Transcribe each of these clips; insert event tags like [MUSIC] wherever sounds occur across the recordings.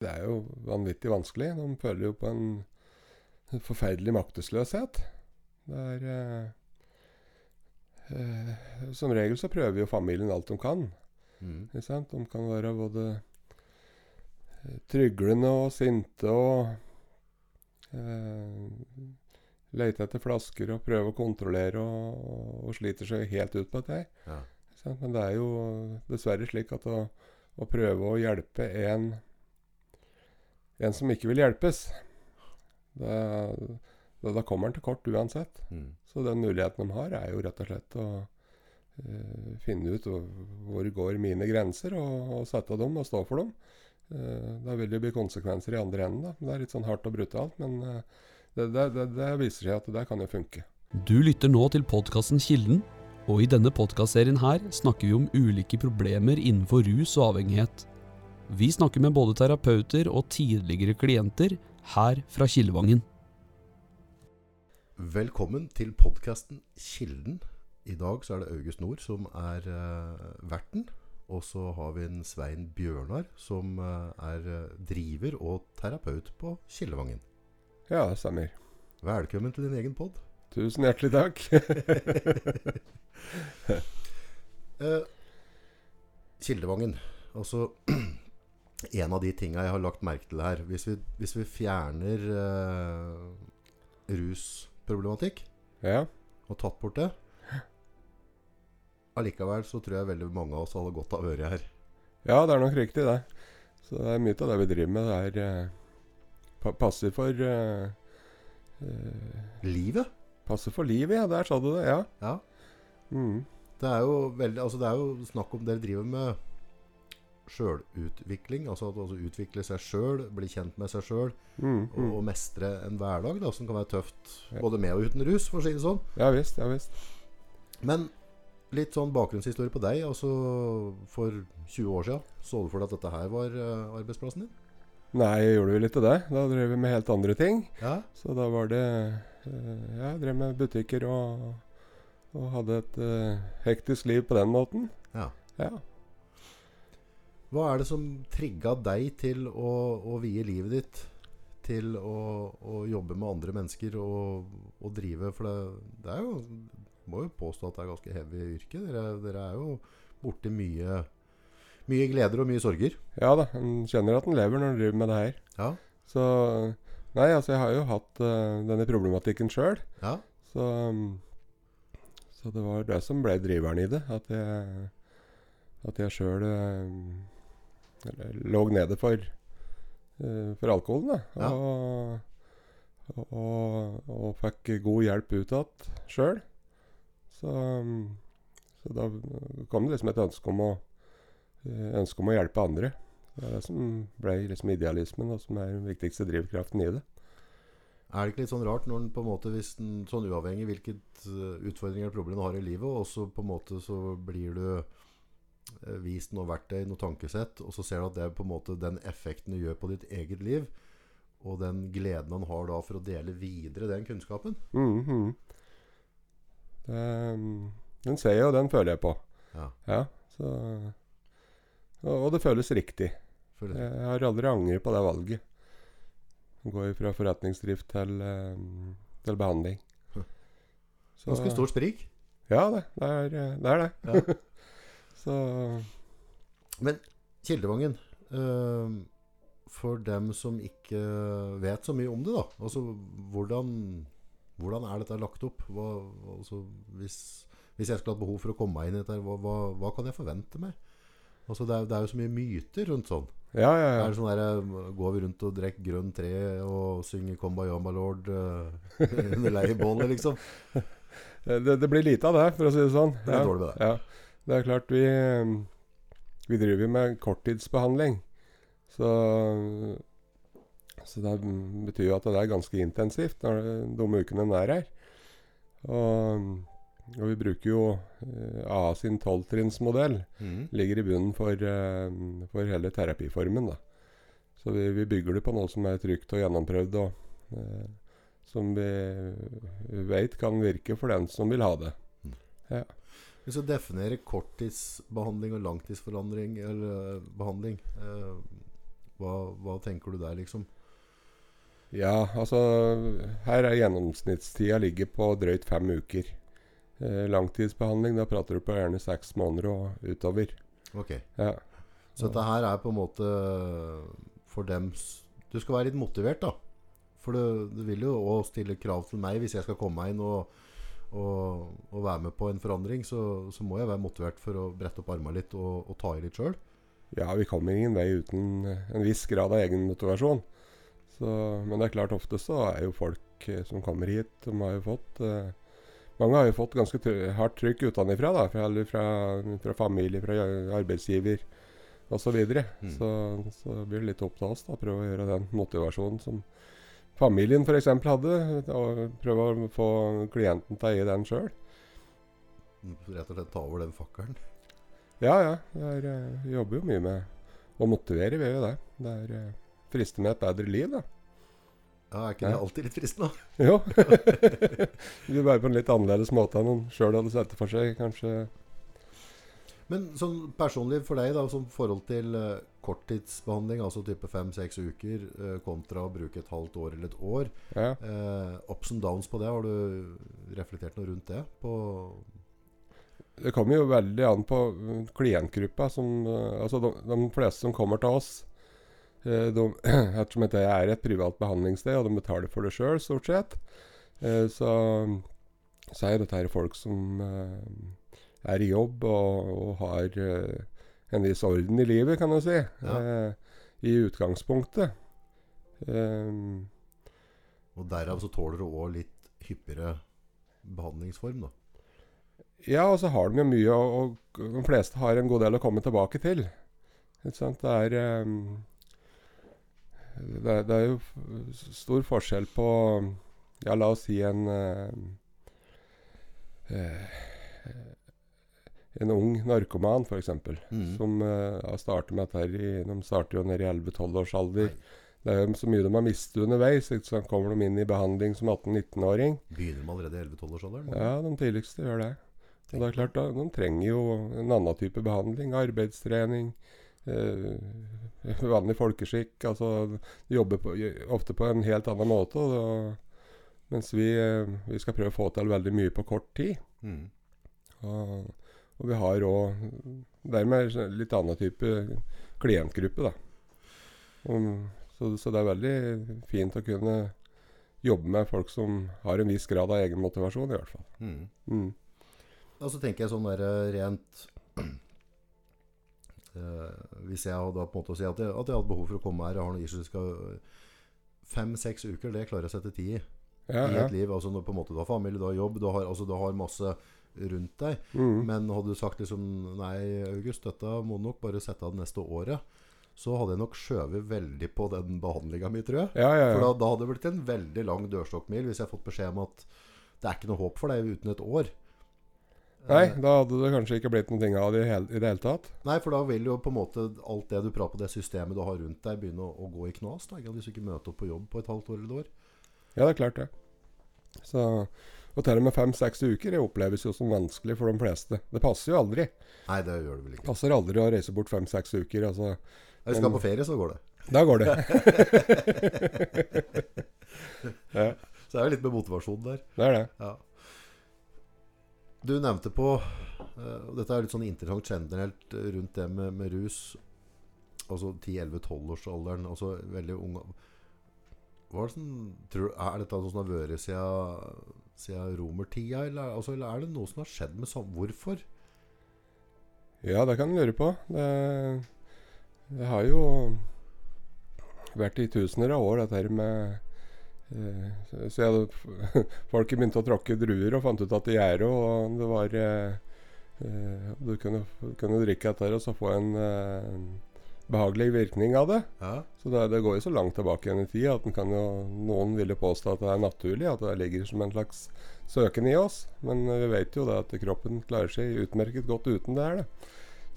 Det er jo vanvittig vanskelig. De føler jo på en forferdelig maktesløshet. Det er eh, eh, Som regel så prøver jo familien alt de kan. Mm. Ikke sant? De kan være både eh, tryglende og sinte og eh, lete etter flasker og prøve å kontrollere og, og sliter seg helt ut på dette. Ja. Men det er jo dessverre slik at å, å prøve å hjelpe en, en som ikke vil hjelpes det, da, da kommer han til kort uansett. Mm. Så den muligheten de har, er jo rett og slett å uh, finne ut hvor- går mine grenser, og, og sette dem og stå for dem. Uh, da vil det bli konsekvenser i andre enden. da. Det er litt sånn hardt og brutalt, men uh, det, det, det, det viser seg at det kan jo funke. Du lytter nå til podkasten Kilden, og i denne podkastserien her snakker vi om ulike problemer innenfor rus og avhengighet. Vi snakker med både terapeuter og tidligere klienter her fra Kildevangen. Velkommen til podkasten Kilden. I dag så er det August Nord som er eh, verten. Og så har vi en Svein Bjørnar som eh, er eh, driver og terapeut på Kildevangen. Ja, det stemmer. Velkommen til din egen pod. Tusen hjertelig takk. [LAUGHS] [LAUGHS] Eh, Kildevangen. Altså [CLEARS THROAT] En av de tinga jeg har lagt merke til her Hvis vi, hvis vi fjerner uh, rusproblematikk ja. og tatt bort det Allikevel så tror jeg veldig mange av oss hadde godt av øret her. ja, det er nok riktig, det. Så det er mye av det vi driver med. Det er uh, passer for uh, Livet? Passer for livet, ja. Der sa du det. Ja. Ja. Mm. Det er jo veldig Altså det er jo snakk om dere driver med sjølutvikling. Altså at altså utvikle seg sjøl, bli kjent med seg sjøl Mm, mm. og mestre en hverdag da, som kan være tøft. Ja. Både med og uten rus, for å si det sånn. Ja visst, ja visst. Men litt sånn bakgrunnshistorie på deg. Altså For 20 år siden så du for deg at dette her var eh, arbeidsplassen din? Nei, jeg gjorde vel ikke det. Da drev vi med helt andre ting. Ja. Så da var det eh, Ja, jeg drev med butikker og, og hadde et uh, hektisk liv på den måten. ja. Ja. Hva er det som trigga deg til å, å vie livet ditt til å, å jobbe med andre mennesker og, og drive? For det, det er jo Må jo påstå at det er ganske heavy yrke. Dere, dere er jo borti mye Mye gleder og mye sorger. ja da, en kjenner at en lever når en driver med det her. Ja. Så Nei, altså, jeg har jo hatt uh, denne problematikken sjøl. Ja. Så, um, så det var det som ble driveren i det. At jeg, at jeg sjøl lå nede for, eh, for alkoholen. Ja. Og, og, og, fikk god hjelp ut igjen sjøl. Så, så da kom det liksom et ønske om å, eh, ønske om å hjelpe andre. Det er det som ble liksom idealismen, og som er den viktigste drivkraften i det. Er det ikke litt sånn rart når en på en måte hvis en sånn uavhengig hvilket eh, utfordringer eller problem du har i livet, og så på en måte så blir du vist noe verktøy, noe tankesett, og så ser du at det er på en måte den effekten du gjør på ditt eget liv, og den gleden han har da for å dele videre den kunnskapen. Mhm, -hmm. Det, den ser jeg, og den føler jeg på. Ja, Ja, så, og, og det føles riktig. Føles. Jeg har aldri angret på det valget. Går fra forretningsdrift til, um, til behandling. Så- Ganske stort sprik. Ja, det, det, er, det er det. Ja. [LAUGHS] Så Men Kildevangen uh, For dem som ikke vet så mye om det, da. Altså, hvordan, hvordan er dette lagt opp? Hva, altså, hvis, hvis jeg skulle hatt behov for å komme meg inn i dette, hva, hva, hva kan jeg forvente meg? Altså, det, er, det er jo så mye myter rundt sånn. ja, ja, ja. det sånn der, eh, Går vi rundt og drikker grønn tre og synger 'Kumbaya, my lord' uh, [LAUGHS] under leirbålet, liksom? [LAUGHS] Det, det blir lite av det, for å si det sånn. Det er dårlig med det. Ja. Det er klart, vi, vi driver med korttidsbehandling. Så, så det betyr jo at det er ganske intensivt når det, de ukene en er her. Og, og vi bruker jo A AA sin tolvtrinnsmodell. Mm. Ligger i bunnen for, eh, for hele terapiformen. da. Så vi, vi bygger det på noe som er trygt og gjennomprøvd, og eh, som vi vet kan virke for den som vil ha det. Hvis du definerer korttidsbehandling og langtidsforandring eller behandling eh, Hva, hva tenker du der, liksom? Ja, altså Her er gjennomsnittstida ligger på drøyt fem uker. Eh, langtidsbehandling, da prater du på gjerne seks måneder og utover. Ok. Ja. Så dette her er på en måte for dem Du skal være litt motivert, da. For det, det vil jo òg stille krav til meg hvis jeg skal komme meg inn og, og, og være med på en forandring. Så, så må jeg være motivert for å brette opp armene litt og, og ta i litt sjøl. ja, vi kommer ingen vei uten en viss grad av egen motivasjon. Så, men det er klart, ofte så er jo folk eh, som kommer hit, de har jo fått eh, Mange har jo fått ganske hardt trykk utenfra, da, fra, fra, fra familie, fra arbeidsgiver osv. Så, videre. Mm. så så blir det litt opp til oss da, prøve å gjøre den motivasjonen som familien f.eks. hadde. Og prøve å få klienten til å eie den sjøl. Rett og slett ta over den fakkelen. Ja, ja. Jeg eh, jobber jo mye med å motivere, vi gjør jo det. Det er eh, friste med et bedre liv, da. Ja, Er ikke det alltid litt fristende? [LAUGHS] Jo. [LAUGHS] Vi blir bare på en litt annerledes måte enn noen sjøl hadde sett for seg, kanskje. Men sånn personlig for deg, da, som forhold til eh, korttidsbehandling, altså type fem-seks uker, eh, kontra å bruke et halvt år eller et år Ja. eh, Ups and downs på det, har du reflektert noe rundt det? På Det kommer jo veldig an på uh, klientgruppa. Som, uh, altså de, de fleste som kommer til oss eh, de, [CLEARS THROAT] Ettersom det er et privat behandlingssted, og de betaler for det sjøl, stort sett, eh, så, så er dette her folk som eh, er i jobb og, og har eh, en viss orden i livet, kan du si. Ja. eh, I utgangspunktet. Eh, Og derav så tåler du òg litt hyppigere behandlingsform, da. Ja, og så har de jo mye, og, og de fleste har en god del å komme tilbake til. Ikke sant? Det er, ehm, det, det er jo stor forskjell på Ja, la oss si en ehm, eh, En ung narkoman, f.eks. Mm. Som uh, har startet med dette i De starter jo nede i 11-12-årsalder. alder. Det er jo så mye de har mistet underveis. Ikke sant? Kommer de inn i behandling som 18-19-åring. Begynner de allerede i 11-12-årsalderen? Ja, de tidligste gjør det. Og det er klart, da, De trenger jo en annen type behandling. Arbeidstrening. Eh, [LAUGHS] vanlig folkeskikk. altså De jobber på, ofte på en helt annen måte. Og da, mens vi, eh, vi skal prøve å få til veldig mye på kort tid. Mm. Og, og vi har òg dermed en litt annen type klientgruppe. da. Og, så, så det er veldig fint å kunne jobbe med folk som har en viss grad av egen motivasjon, i hvert fall. Mm. Mm. Og så tenker jeg sånn der eh, rent øh, [CLEARS THROAT] Hvis jeg hadde på en måte å si at jeg, at jeg hadde behov for å komme her og har noen issues skal Fem-seks uker, det klarer jeg å sette tid i. Ja, I et liv. Altså når på en måte du har familie, du har jobb, du har, altså, du har masse rundt deg. Mm. Men hadde du sagt liksom Nei, August, dette må du nok bare sette av det neste året. Så hadde jeg nok skjøvet veldig på den behandlinga mi, tror jeg. Ja, ja, ja. For da, da hadde det blitt en veldig lang dørstokkmil hvis jeg hadde fått beskjed om at det er ikke noe håp for deg uten et år. Nei, Eh, da hadde det kanskje ikke blitt noe av det i, i det hele tatt. nei, for da vil jo på en måte alt det du prater på, det systemet du har rundt deg, begynne å, å gå i knas. Da. Hvis du ikke møter opp på jobb på et halvt år eller et år. Ja, det er klart det. Så, og til og med fem-seks uker det oppleves jo som vanskelig for de fleste. Det passer jo aldri. Nei, det gjør det vel ikke. passer aldri å reise bort fem-seks uker. Altså, Hvis du skal på ferie, så går det. da går det. [LAUGHS] [LAUGHS] ja, Så det er jo litt med motivasjon der. det er det. Ja. Du nevnte på eh, og Dette er litt sånn interessant generelt eh, rundt det med, med rus. Altså 10-11-12-årsalderen. Altså veldig unge Hva er det som tror, Er dette noe som har vært siden, siden romertida, eller, altså, eller er det noe som har skjedd med sånn Hvorfor? Ja, det kan du lure på. Det, det har jo vært i tusener av år, dette her med eh, så- Så jeg, [LAUGHS] folk begynte å tråkke druer og fant ut at det gjerde, og det var eh, eh, Du kunne, kunne drikke dette her og så få en eh, behagelig virkning av det. Ja. Så det, det går jo så langt tilbake igjen i tid at kan jo, noen ville påstå at det er naturlig, at det ligger som en slags søken i oss. Men eh, vi vet jo det at kroppen klarer seg utmerket godt uten det her.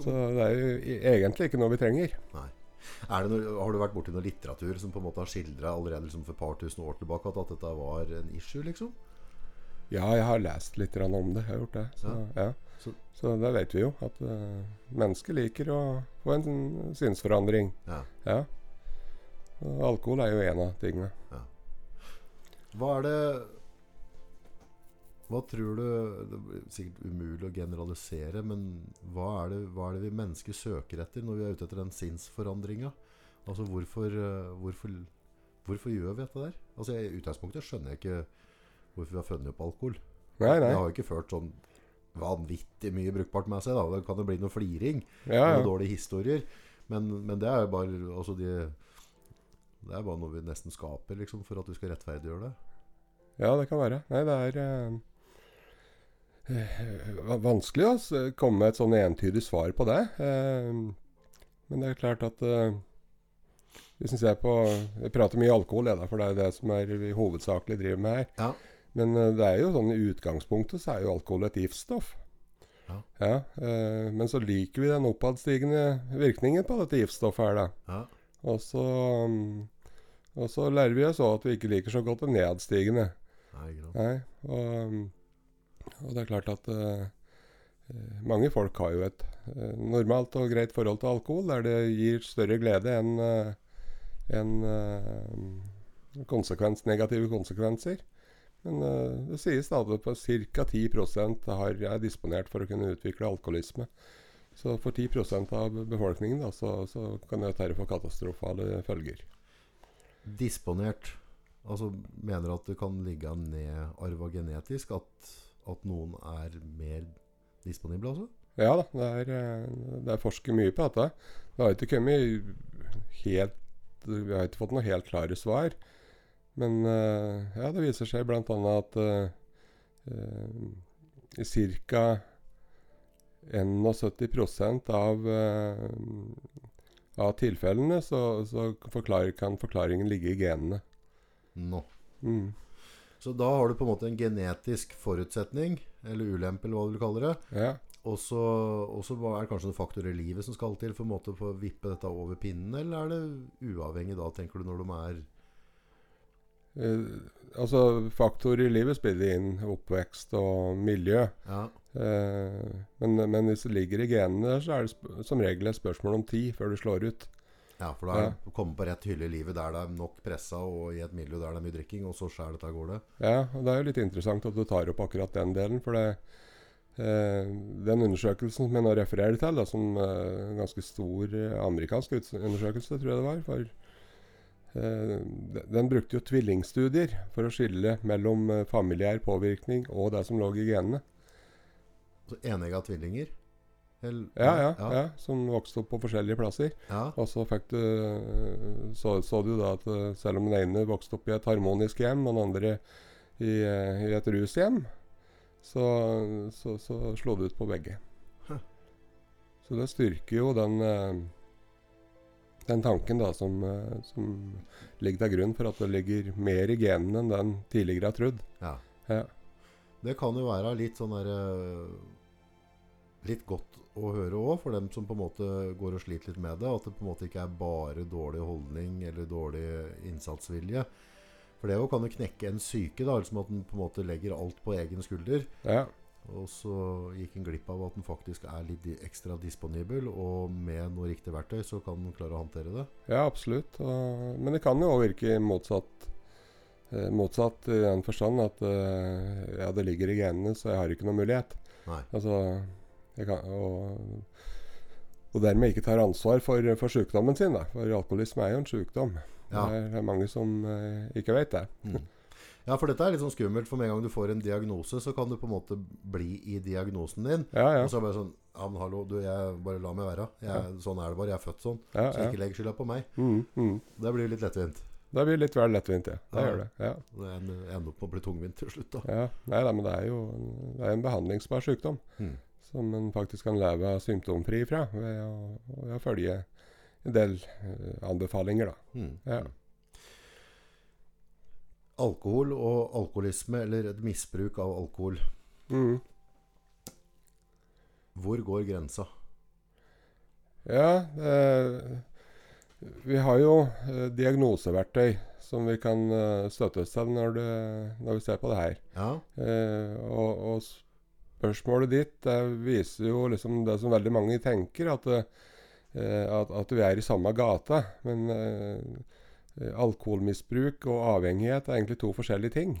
Så det er jo egentlig ikke noe vi trenger. Er det noe, har du vært borti noe litteratur som på en måte har skildra allerede liksom for et par tusen år tilbake at, dette var en issue, liksom? Ja, jeg har lest litt om det. Jeg har gjort det. Så, ja. Så- så det vet vi jo. At uh, mennesker liker å få en sinnsforandring. Ja. Ja. Og alkohol er jo en av tingene. Hva er det Hva tror du Det er sikkert umulig å generalisere, men hva er, det, hva er det vi mennesker søker etter når vi er ute etter den sinnsforandringa? Altså hvorfor, eh, hvorfor, hvorfor gjør vi dette der? Altså I utgangspunktet skjønner jeg ikke hvorfor vi har funnet opp alkohol. Nei, nei. Det har jo ikke ført sånn vanvittig mye brukbart med seg. da Det kan jo bli noe fliring Ja, og dårlige historier. Men, men det er jo bare altså de, Det er bare noe vi nesten skaper liksom, for at du skal rettferdiggjøre det. ja, det kan være. Nei, det er eh, eh, vanskelig å altså, komme med et sånn entydig svar på det. Eh, men det er klart at eh, Hvis en ser på Jeg prater mye alkohol, jeg, da, for det er jo det som er vi hovedsakelig driver med her. Ja. Men eh, det er jo sånn i utgangspunktet så er jo alkohol et giftstoff. Ja. eh, men så liker vi den oppadstigende virkningen på dette giftstoffet her, da. Ja. Og så, mm, og så lærer vi oss også at vi ikke liker så godt det nedstigende. Nei. Nei, og, mm, og det er klart at eh, eh, mange folk har jo et eh, normalt og greit forhold til alkohol, der det gir større glede enn eh, eh, konsekvens, negative konsekvenser. Men uh, det sies da at ca. 10% har, er disponert for å kunne utvikle alkoholisme. Så for 10% av befolkningen da, så, så kan dette få katastrofale følger. Disponert. Altså mener at det kan ligge nedarva genetisk at, at noen er mer disponible, altså? Ja da, det er, eh, det er forsket mye på dette. Det har ikke kommet helt Vi har ikke fått noe helt klare svar. Men eh, ja, det viser seg bl.a. at uh, i ca. 71% av, eh, av tilfellene så, så forklar, kan forklaringen ligge i genene. Nå. Mm. Så da har du på en måte en genetisk forutsetning, eller ulempe, eller hva du vil kalle det. Ja. Og så er det kanskje noen faktorer i livet som skal til for måte å vippe dette over pinnen, eller er det uavhengig da, tenker du, når de er altså Faktorer i livet spiller inn. Oppvekst og miljø. Ja, Eh, men, men hvis det ligger i genene der, så er det som regel et spørsmål om tid før du slår ut. ja for da er det å komme på rett hylle i livet der det er nok pressa, og i et miljø der det er mye drikking, og så skjærer dette av gårde. Ja, og Det er jo litt interessant at du tar opp akkurat den delen. For det, eh, den undersøkelsen som jeg nå refererer til, da, som eh, en ganske stor eh, amerikansk undersøkelse, tror jeg det var for, eh, Den brukte jo tvillingstudier for å skille mellom eh, familiær påvirkning og det som lå i genene. Så enegga tvillinger? Eller- Ja, ja, ja, Som vokste opp på forskjellige plasser. ja. Og så du så, så du da at eh, selv om den ene vokste opp i et harmonisk hjem, og den andre i, eh, i et rushjem, så, så, så slo det ut på begge. Huh. Så det styrker jo den eh, den tanken da som, eh, som ligger til grunn for at det ligger mer i genene enn den tidligere har trodd. ja. Ja. Det kan jo være litt sånn der eh, Litt godt å høre òg, for dem som på en måte går og sliter litt med det. At det på en måte ikke er bare dårlig holdning eller dårlig innsatsvilje. For det jo kan jo knekke en syke, da, liksom at en på en måte legger alt på egen skulder. ja. Og så gikk en glipp av at han faktisk er litt ekstra disponibel, og med noe riktig verktøy så kan han klare å håndtere det. Ja, absolutt. Men det kan jo òg virke motsatt. Eh, motsatt i den forstand at eh, ja, det ligger i genene, så jeg har ikke noen mulighet. Nei. Altså, kan, og, og dermed ikke tar ansvar for, for sykdommen sin. Da. For alkoholisme er jo en sykdom. Ja. Det, er, det er mange som eh, ikke vet det. Mm. Ja, for dette er litt sånn skummelt, for med en gang du får en diagnose, så kan du på en måte bli i diagnosen din. Ja, ja. Og så er det bare sånn Ja, men hallo, du, jeg bare la meg være. Jeg, Sånn er det bare. Jeg er født sånn. ja, Så ikke legg skylda på meg. Mm, mm. Det blir litt lettvint. Det blir litt vel lettvint, ja. Det gjør det. Ja. Det en- ender opp med å bli tungvint til slutt, da. Ja. Nei da, men det er jo det er en behandlingsbar sykdom. Mm. som en faktisk kan leve symptomfri fra ved å, ved å følge en del eh, anbefalinger. Da. Mm. Ja. Alkohol og alkoholisme, eller et misbruk av alkohol. Mm. Hvor går grensa? Ja, eh, vi har jo eh, diagnoseverktøy som vi kan eh, støtte oss til når, det, når vi ser på det her. Ja, Eh, og, og spørsmålet ditt det viser jo liksom det som veldig mange tenker, at, eh, at, at vi er i samme gata. Men eh, eh, alkoholmisbruk og avhengighet er egentlig to forskjellige ting.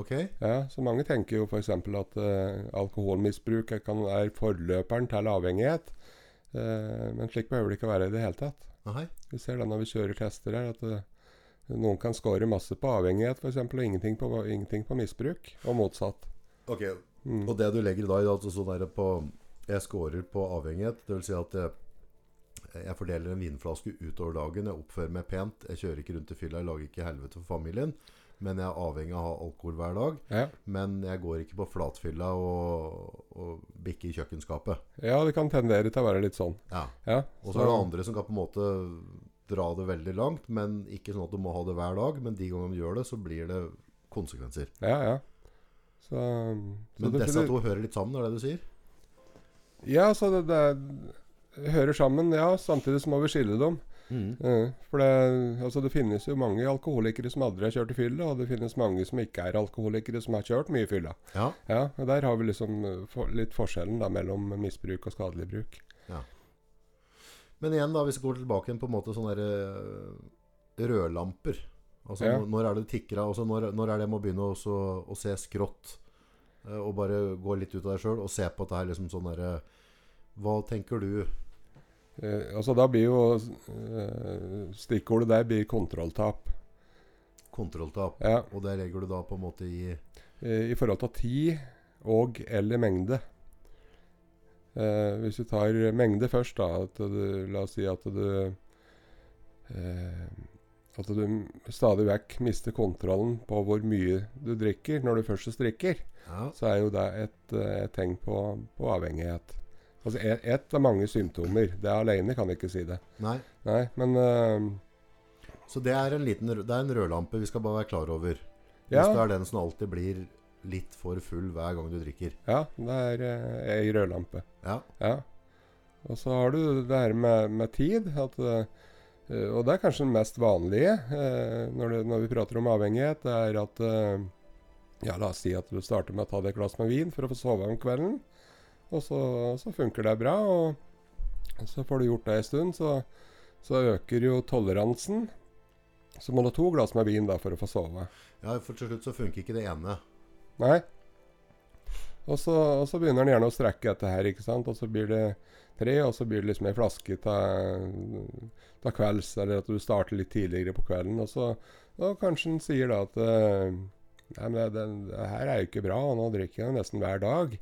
Ok? Ja, så mange tenker jo f.eks. at uh, alkoholmisbruk er, kan, er forløperen til avhengighet. Uh, men slik behøver det ikke være i det hele tatt. Aha. Vi ser da når vi kjører tester her, at uh, noen kan score masse på avhengighet f.eks., og ingenting på, ingenting på misbruk, og motsatt. Ok, Mm. Og det du legger da i altså sånn der på Jeg scorer på avhengighet. Det vil si at jeg, jeg fordeler en vinflaske utover dagen. Jeg oppfører meg pent. Jeg kjører ikke rundt i fylla. Jeg lager ikke helvete for familien. Men jeg er avhengig av å ha alkohol hver dag. Ja. Men jeg går ikke på flatfylla og, og bikker i kjøkkenskapet. ja, det kan tendere til å være litt sånn. Ja. Ja, Og så er det andre som kan på en måte dra det veldig langt, men ikke sånn at du må ha det hver dag. Men de gangene du gjør det, så blir det konsekvenser. Ja, ja. Så, så Men disse to hører litt sammen, er det du sier? Ja, så det, det hører sammen, ja. Samtidig så må vi skille dem. Eh, for det, altså det finnes jo mange alkoholikere som aldri har kjørt i fylla, og det finnes mange som ikke er alkoholikere som har kjørt mye i fylla. Ja. Ja, og Der har vi liksom eh, for, litt forskjellen da mellom misbruk og skadelig bruk. Men igjen, da, hvis vi går tilbake på en måte sånne der, eh, rødlamper Altså, Ja. når- er det tikker av? Altså, når, når er det med å begynne å, å se skrått? Og bare gå litt ut av deg sjøl og se på at det er liksom sånn derre Hva tenker du? Eh, altså Da blir jo eh, Stikkordet der blir kontrolltap. Kontrolltap. Ja, Og det legger du da på en måte i eh, I forhold til tid og eller mengde. Eh, hvis vi tar mengde først, da at du, La oss si at du eh, At du stadig vekk mister kontrollen på hvor mye du drikker når du først drikker. Ja. så er jo det et, eh, et tegn på, på avhengighet. Altså et, et av mange symptomer. Det alene kan ikke si det. Nei. Nei, men uh, Så det er en liten Det er en rødlampe vi skal bare være klar over. Hvis Ja. du er den som alltid blir litt for full hver gang du drikker. ja, det er uh, ei rødlampe. Ja. Ja. Og så har du det her med, med tid. At, uh, og det er kanskje det mest vanlige uh, når, det, når vi prater om avhengighet. Det er at Ja, la oss si at du starter med å ta deg et glass med vin for å få sove om kvelden. Og så, så funker det bra. Og så får du gjort det en stund, så, så øker jo toleransen. Så må du ha to glass med vin da for å få sove. ja, for til slutt så funker ikke det ene. Nei. Og så, og så begynner han gjerne å strekke dette her, ikke sant. Og så blir det tre, og så blir det liksom ei flaske til kvelds, eller at du starter litt tidligere på kvelden. Og så og kanskje han sier da at eh, Nei, men det, det, det her er jo ikke bra, og nå drikker jeg nesten hver dag.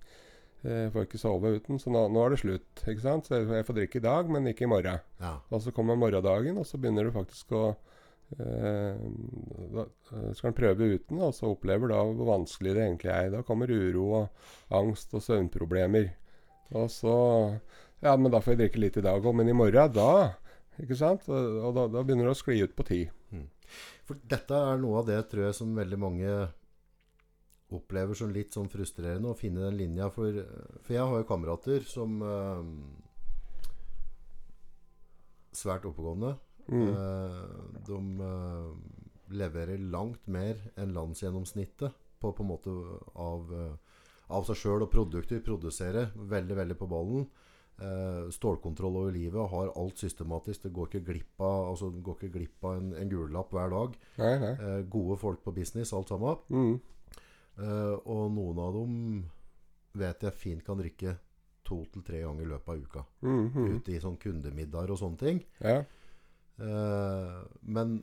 Eh, Jeg får ikke sove uten, så nå, nå er det slutt. ikke sant? Så jeg, får drikke i dag, men ikke i morgen. Ja. Og så kommer morgendagen, og så begynner du faktisk å eh, Da eh, skal en prøve uten, og så opplever da hvor vanskelig det egentlig er. Da kommer uro og angst og søvnproblemer. Og så Ja, men da får jeg drikke litt i dag òg, men i morgen, da Ikke sant? Og, da, da begynner det å skli ut på tid. For dette er noe av det tror jeg som veldig mange opplever som litt sånn frustrerende å finne den linja. For, for jeg har jo kamerater som eh, Svært oppegående. Mm. Eh, de eh, leverer langt mer enn landsgjennomsnittet på, på en måte av, eh, av seg sjøl og produkter. Produserer veldig, veldig på ballen. Eh, stålkontroll over livet. Har alt systematisk. Det går ikke glipp av, altså, går ikke glipp av en, en gullapp hver dag. Nei, nei. Eh, gode folk på business, alt sammen. Mm. Eh, og noen av dem vet jeg fint kan drikke to til tre ganger i løpet av uka. Mm, mm. Ute i sånn kundemiddager og sånne ting. Ja. Uh, men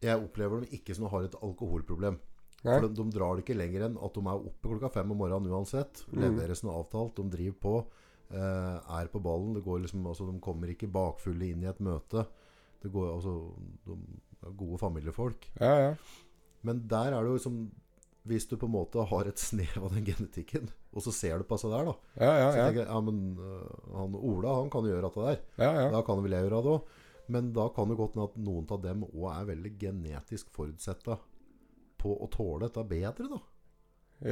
jeg opplever dem ikke som de har et alkoholproblem. Nei. For de, de drar det ikke lenger enn at de er oppe klokka fem om morgenen uansett. Mm. noe som avtalt. De driver på. Uh, er på ballen. Det går liksom, altså, de kommer ikke bakfulle inn i et møte. Det går, altså, de er gode familiefolk. Ja, ja. Men der er det jo liksom Hvis du på en måte har et snev av den genetikken, og så ser du på seg der, da Ja, ja, ja. Så tenker jeg, ja, men uh, han Ola han kan jo gjøre dette der. ja, ja. Da kan vel jeg gjøre det òg. Men da kan det godt hende at noen av dem òg er veldig genetisk forutsetta på å tåle dette bedre, da.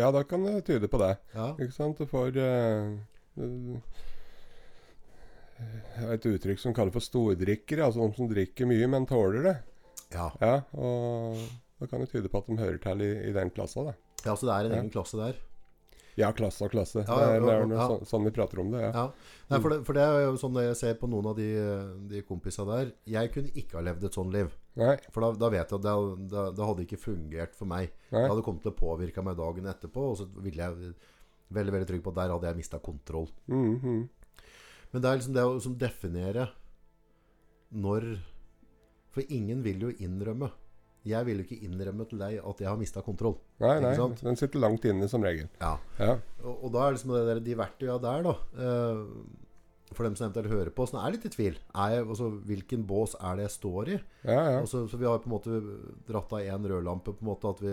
ja da kan det tyde på det. Ja. Ikke sant? Du får eh, eh, et uttrykk som kalles for stordrikkere. Altså de som drikker mye, men tåler det. Ja. Ja, og det kan jo tyde på at de hører til i, i den klassa, da. ja, så det er en Ja. egen klasse der. Ja, klasse og klasse. Ja, ja, det er, noe ja. sånn, sånn vi prater om det, ja. Ja. Nei, for, det, for det er jo sånn jeg ser på noen av de, de kompisene der Jeg kunne ikke ha levd et sånn liv. Nei. For da, da vet jeg at det, det, det hadde ikke fungert for meg. Nei. Det hadde kommet til å påvirke meg dagen etterpå, og så ville jeg veldig veldig trygg på at der hadde jeg mista kontroll. Mm, -hmm. Men det er liksom det å liksom definere når For ingen vil jo innrømme. Jeg vil jo ikke innrømme til deg at jeg har mista kontroll. Nei, nei. Den sitter langt inne som regel. Ja. Ja. Og, og da er liksom det der, de verktøya der, da eh, For dem som eventuelt hører på, som er litt i tvil er jeg, altså, Hvilken bås er det jeg står i? Ja, ja. Altså, så vi har på en måte dratt av én rødlampe. På en måte At vi,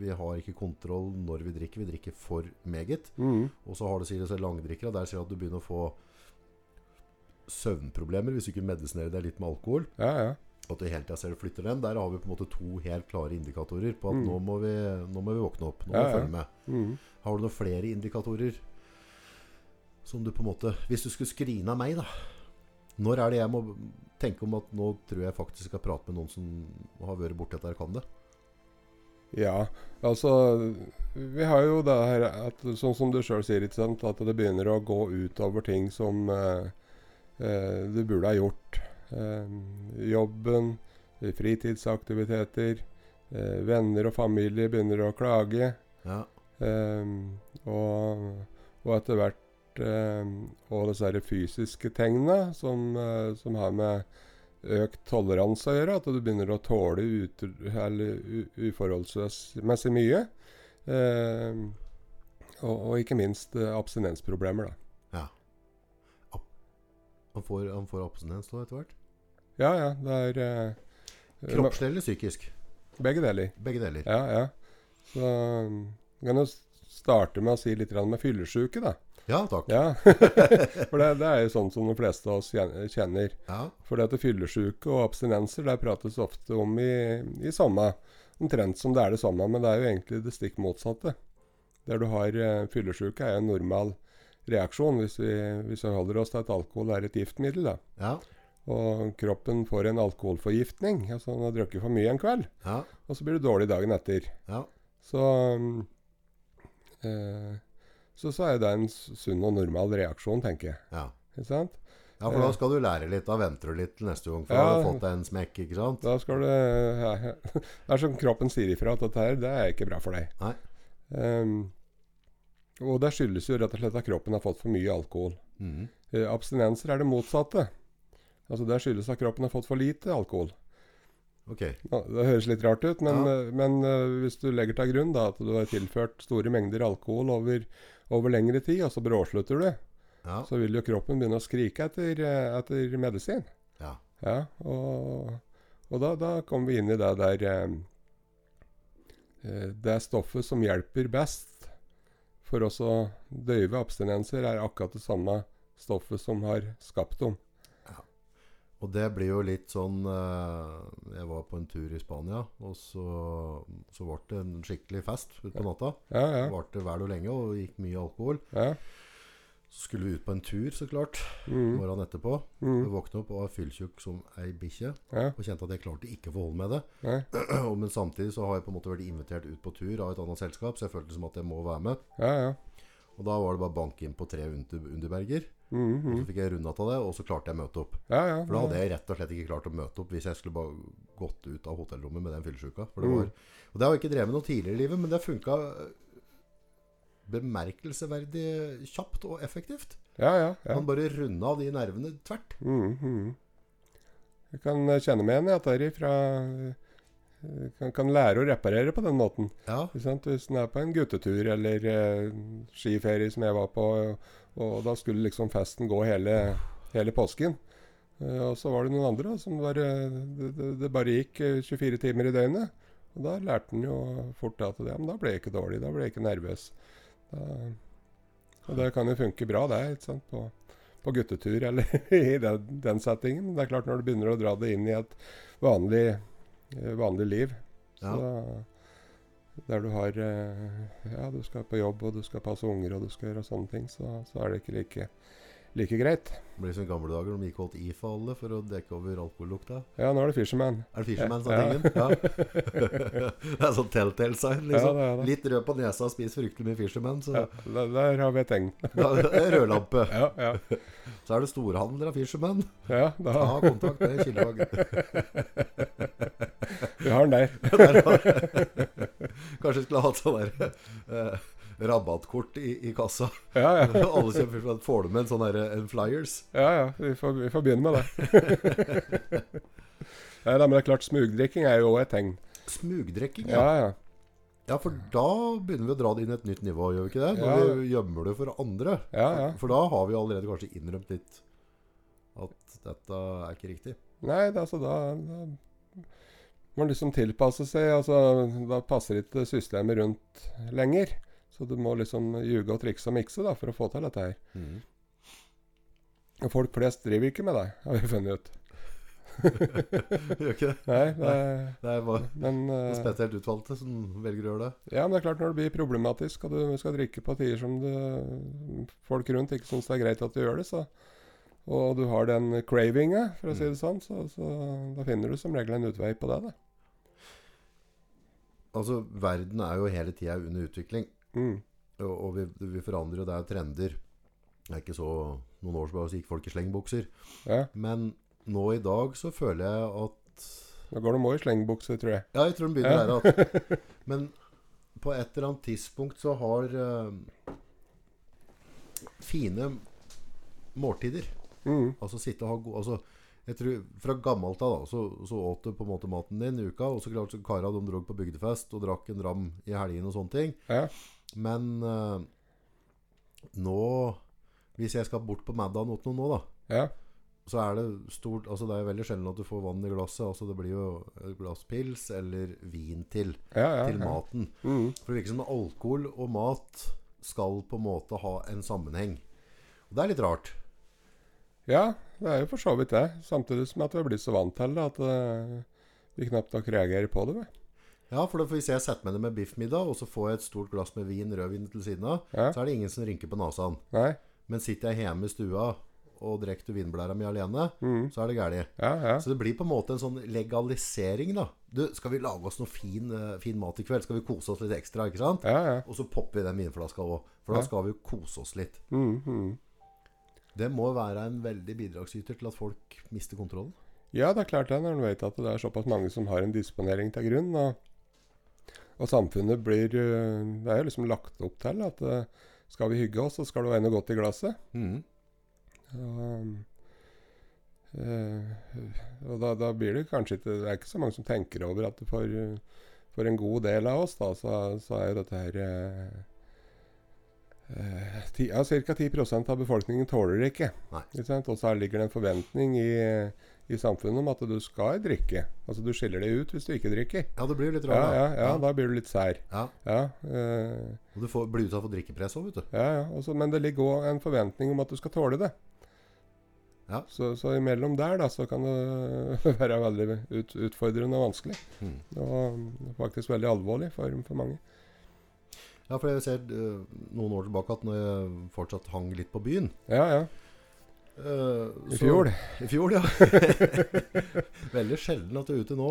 vi har ikke kontroll når vi drikker. Vi drikker for meget. Mm. Og så har du sier det så langdrikkere. Der sier du at du begynner å få søvnproblemer hvis du ikke medisinerer deg litt med alkohol. ja, ja. At du hele tida ser du flytter den. Der har vi på en måte to helt klare indikatorer på at Mm. nå, må vi, nå må vi våkne opp. Nå må Ja, vi følge med. Mm. Har du noen flere indikatorer som du på en måte Hvis du skulle skrine av meg, da. Når er det jeg må tenke om at nå tror jeg faktisk skal prate med noen som har vært borti dette og kan det? Ja, altså Vi har jo det her at, sånn som du sjøl sier, at det begynner å gå utover ting som eh, eh, du burde ha gjort. Eh, jobben, fritidsaktiviteter, eh, venner og familie begynner å klage. Ja. eh, og, og etter hvert eh, Og disse fysiske tegnene som, eh, som har med økt toleranse å gjøre. At du begynner å tåle ut, uforholdsmessig mye. Eh, og, og ikke minst eh, abstinensproblemer, da. Han får, han får abstinens nå etter hvert? Ja, ja. Det er uh, Kroppslig eller psykisk? Begge deler. Begge deler. Ja, ja. Så um, vi kan jo starte med å si litt med fyllesyke, da. Ja, takk. Ja, [LAUGHS] For det, det er jo sånn som de fleste av oss kjenner. Ja. For det at fyllesyke og abstinenser der prates ofte om i, i samme omtrent som det er det samme, men det er jo egentlig det stikk motsatte. Der du har uh, fyllesyke er jo en normal reaksjon hvis vi, hvis vi holder oss til at alkohol er et giftmiddel. da. Ja. Og kroppen får en alkoholforgiftning. altså Han har drukket for mye en kveld, Ja. og så blir det dårlig dagen etter. Ja. Så eh, så, så er det en sunn og normal reaksjon, tenker jeg. ja. Ikke sant? Ja, for da skal du lære litt. Da venter du litt til neste gang. For Ja. å fått deg en smekk, ikke sant? Da skal du ja, [LAUGHS] Det er som kroppen sier ifra at dette her, det er ikke bra for deg. Nei. Um, og det skyldes jo rett og slett at kroppen har fått for mye alkohol. Mm. Eh, abstinenser er det motsatte. Altså Det skyldes at kroppen har fått for lite alkohol. Ok. Nå, Det høres litt rart ut, men, Ja. eh, men uh, hvis du legger til grunn da, at du har tilført store mengder alkohol over, over lengre tid, og så bråslutter du, Ja. så vil jo kroppen begynne å skrike etter, etter medisin. ja. Ja, og, og da, da kommer vi inn i det der eh, Det stoffet som hjelper best for oss å døyve abstinenser, er akkurat det samme stoffet som har skapt dem. Og det blir jo litt sånn eh, Jeg var på en tur i Spania, og så, så ble det en skikkelig fest utpå natta. Ja, ja. Det ja. varte vel og lenge, og gikk mye alkohol. ja. Så skulle vi ut på en tur, så klart, Mm, morgenen etterpå. Vi Jeg våkna opp og var fylltjukk som ei bikkje. ja. Og kjente at jeg klarte ikke å forholde meg med det. Ja. [CLEARS THROAT] Men samtidig så har jeg på en måte vært invitert ut på tur av et annet selskap, så jeg følte som at jeg må være med. Ja, ja. Og da var det bare å banke inn på tre under, underberger. Mm, Og så mm. fikk jeg runda av det, og så klarte jeg å møte opp. ja, ja. For da hadde jeg rett og slett ikke klart å møte opp hvis jeg skulle bare gått ut av hotellrommet med den fyllesyka. Mm. Og det har jeg ikke drevet med noe tidligere i livet, men det funka bemerkelsesverdig kjapt og effektivt. Ja, ja. ja. Han bare runda av de nervene tvert. Mm, mm. Jeg kan eh, kjenne meg igjen i at det er fra eh, kan, kan lære å reparere på den måten. Ja. Hvis en er på en guttetur eller eh, skiferie som jeg var på, og, og da skulle liksom festen gå hele, hele påsken. Uh, og så var det noen andre da, som bare det, det, det bare gikk eh, 24 timer i døgnet. Og da lærte en jo fort at det, men da ble jeg ikke dårlig, da ble jeg ikke nervøs. Da, og det kan jo funke bra, det, ikke sant? På, på guttetur [LAUGHS] eller i den, den settingen. Men det er klart når du begynner å dra det inn i et vanlig, eh, vanlig liv, Ja. så der du har eh, Ja, du skal på jobb, og du skal passe unger, og du skal gjøre sånne ting, så, så er det ikke like, like greit. Det blir som i gamle dager de gikk og holdt IFA alle for å dekke over alkohollukta. Ja, nå er det Fisherman. Er det Fisherman som er tingen? Ja. [LAUGHS] [LAUGHS] det er sånn telltale sign, liksom. Ja, det det. Litt rød på nesa og spiser fryktelig mye Fisherman, så Ja, der, der har vi et tegn. [LAUGHS] rødlampe. Ja, ja. Så er det storhandler av Fisherman. Ja, da, Ta kontakt med Kildevang. vi har den der. Kanskje vi skulle hatt sånn der eh, rabattkort i, i kassa. Ja, ja. [LAUGHS] Alle kjøper Fisherman. Får du med en sånn en flyers? Ja, ja, vi får, vi får begynne med det. [LAUGHS] ja, da, men det er klart, smugdrikking er jo òg et tegn. Smugdrikking, Ja, ja. ja. Ja, for da begynner vi å dra det inn et nytt nivå, gjør vi ikke det? Når Ja. vi gjemmer det for andre. Ja, ja. For da har vi allerede kanskje innrømt litt at dette er ikke riktig. Nei, det, altså da, da må man liksom tilpasse seg. Altså, da passer ikke systemet rundt lenger. Så du må liksom ljuge og trikse og mikse da, for å få til dette her. Mm. Og folk flest driver ikke med det, har vi funnet ut. [LAUGHS] Gjør ikke det? Nei, det, Det er bare men uh, spesielt utvalgte som velger å gjøre det. Ja, men det er klart når det blir problematisk, og du skal drikke på tider som du, folk rundt ikke syns det er greit at du gjør det, så og du har den cravinga, for å si det sånn, så, så da finner du som regel en utvei på det. da. Altså, verden er jo hele tida under utvikling. Mm. Og, og vi, vi forandrer jo, det er trender. Det er ikke så noen år siden gikk folk i slengbukser. Ja. Men nå i dag så føler jeg at Da går de òg i slengbukser, tror jeg. Ja, jeg tror de begynner der at [LAUGHS] Men på et eller annet tidspunkt så har uh, fine måltider Mm. Altså sitte og ha gode Altså jeg tror Fra gammelt av da så, så åt du på en måte maten din i uka. Og så klart så kara de dro på bygdefest og drakk en ram i helgene og sånne ting. Ja. Men uh, nå Hvis jeg skal bort på middag nå nå, da Ja. så er det stort Altså det er veldig sjelden at du får vann i glasset. Altså det blir jo et glass pils eller vin til Ja, ja, til ja. maten. Mm. For det virker som alkohol og mat skal på en måte ha en sammenheng. Og det er litt rart. ja, det er jo for så vidt det. Samtidig som at vi er blitt så vant til det at eh, vi knapt nok reagerer på det. vi. Ja, for Hvis jeg setter meg ned med biffmiddag, og så får jeg et stort glass med vin, rødvin til siden av, Ja. så er det ingen som rynker på nesen. Men sitter jeg hjemme i stua og drikker vinblæra mi alene, Mm. så er det galt. Ja, ja. Så det blir på en måte en sånn legalisering, da. Du, skal vi lage oss noe fin, eh, fin mat i kveld? Skal vi kose oss litt ekstra, ikke sant? Ja, ja. Og så popper vi den vinflaska òg. For da skal vi jo kose oss litt. Mm, mm. Det må være en veldig bidragsyter til at folk mister kontrollen. Ja, det er klart det, når en vet at det er såpass mange som har en disponering til grunn. Og, og samfunnet blir eh, Det er jo liksom lagt opp til at eh, skal vi hygge oss, så skal det være noe godt i glasset. Mm. Og, eh, og da, da blir det kanskje ikke Det er ikke så mange som tenker over at for, for en god del av oss, da, så, så er jo dette her eh, ti, ja, Ca. 10 av befolkningen tåler det ikke. Ikke? Og så ligger det en forventning i, i samfunnet om at du skal drikke. Altså Du skiller deg ut hvis du ikke drikker. Ja, det blir litt Ja, rart. ja, da. ja, da blir du litt sær. Ja. Ja, eh, Og du får, blir utsatt for drikkepress òg, vet du. ja, ja. Også, men det ligger òg en forventning om at du skal tåle det. Ja. Så, så imellom der da, så kan det [LAUGHS] være veldig ut, utfordrende og vanskelig. Mm. Og faktisk veldig alvorlig for, for mange. Ja, for jeg ser eh, noen år tilbake at når jeg fortsatt hang litt på byen Ja, ja. Eh, I fjor. I fjor, ja. [LAUGHS] Veldig sjelden at du er ute nå.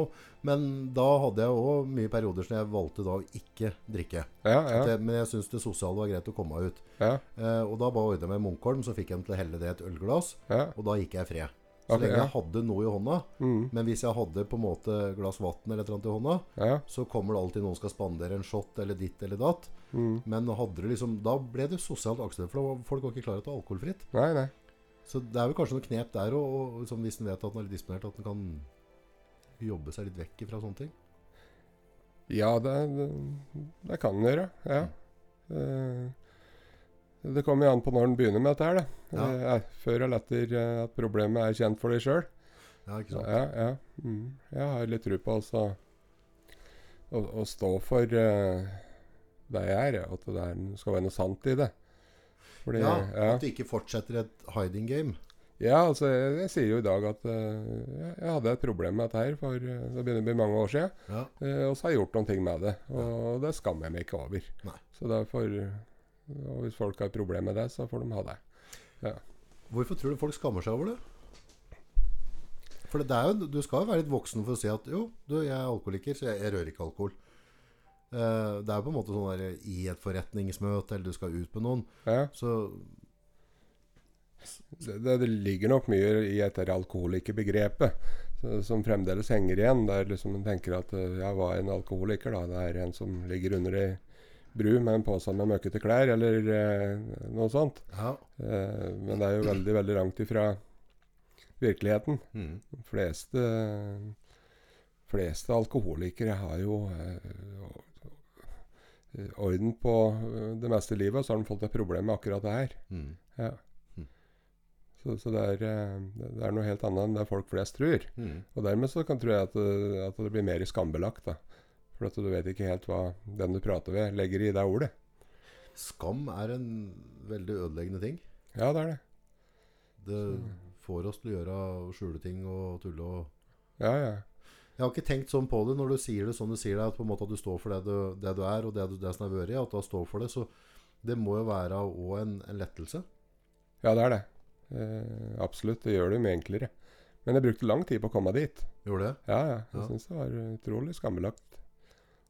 Men da hadde jeg òg mye perioder som jeg valgte da å ikke drikke. Ja, ja. jeg, men jeg syns det sosiale var greit å komme ut. ja, Eh, og da bare ordna jeg med Munkholm, så fikk jeg til å helle det i et ølglass. Og da gikk jeg fred. Så okay, lenge jeg hadde noe i hånda. Mm, Men hvis jeg hadde på en måte glass vann eller noe i hånda, ja. så kommer det alltid noen skal spandere en shot eller ditt eller datt. Mm. Men hadde det liksom, da ble det sosialt akseptert, for folk var ikke klar til å ta alkoholfritt. Nei, nei. Så det er vel kanskje noe knep der liksom, hvis en vet at den er litt disponert, at en kan jobbe seg litt vekk fra sånne ting. Ja, det, det, det kan en gjøre. Ja. Mm. det kommer jo an på når en begynner med dette her, da. Ja. Eh, før eller etter eh, at problemet er kjent for deg sjøl. Ja, ikke sant? Ja, ja. Mm. Jeg har litt tro på altså, å, å stå for uh, det jeg er, at det er, skal være noe sant i det. Fordi, Ja, ja. At det ikke fortsetter et hiding game. Ja, altså, jeg, jeg sier jo i dag at uh, jeg- hadde et problem med dette her for uh, det begynner å bli mange år siden. Ja. Uh, og så har jeg gjort noen ting med det, og det skammer jeg meg ikke over. Nei. Så derfor og Hvis folk har et problem med det, så får de ha det. Hvorfor tror du folk skammer seg over det? For det er jo, du skal jo være litt voksen for å si at jo, du, jeg er alkoholiker, så jeg, jeg rører ikke alkohol. Eh, det er jo på en måte sånn der i et forretningsmøte, eller du skal ut med noen, Ja. så det, det, ligger nok mye i dette alkoholikerbegrepet som fremdeles henger igjen. Der liksom en tenker at eh, ja, hva er en alkoholiker? da? Det er en som ligger under ei bru med en pose med møkkete klær, eller eh, noe sånt. Ja. Eh, men det er jo veldig, veldig langt ifra virkeligheten. Mm. De fleste, fleste alkoholikere har jo eh, orden på eh, det meste i livet, og så har de fått et problem med akkurat det her. Mm. Ja. Mm. Så, så det, er, eh, det er noe helt annet enn det folk flest tror. Mm. Og dermed så kan tror jeg at, det- at det blir mer skambelagt. da. For at du vet ikke helt hva den du prater ved, legger i det ordet. Skam er en veldig ødeleggende ting. Ja, det er det. Det Så- får oss til å gjøre skjule ting og tulle og Ja, ja. Jeg har ikke tenkt sånn på det når du sier det sånn du sier det, at på en måte at du står for det du, det du er, og det, du, det som har vært, at du står for det. Så det må jo være òg en, en lettelse. Ja, det er det. Eh, absolutt. Det gjør det mye enklere. Men jeg brukte lang tid på å komme dit. Gjorde det? Ja, ja. Jeg Ja. syns det var utrolig skambelagt.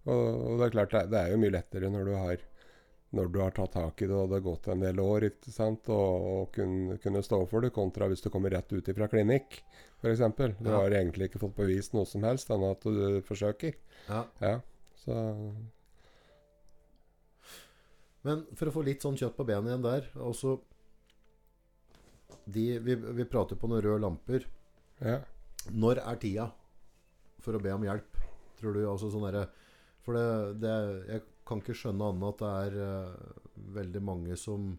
Og, og det er klart, det, det er jo mye lettere når du har når du har tatt tak i det og det har gått en del år, ikke sant, og, og kunne, kunne stå for det, kontra hvis du kommer rett ut fra klinikk, f.eks. Du Ja. har egentlig ikke fått bevist noe som helst, annet at du forsøker. Ja. Ja, så Men for å få litt sånn kjøtt på benet igjen der altså de, vi, vi prater på noen røde lamper. ja. Når er tida for å be om hjelp? Tror du altså sånn derre For det, det Jeg kan ikke skjønne annet at det er uh, veldig mange som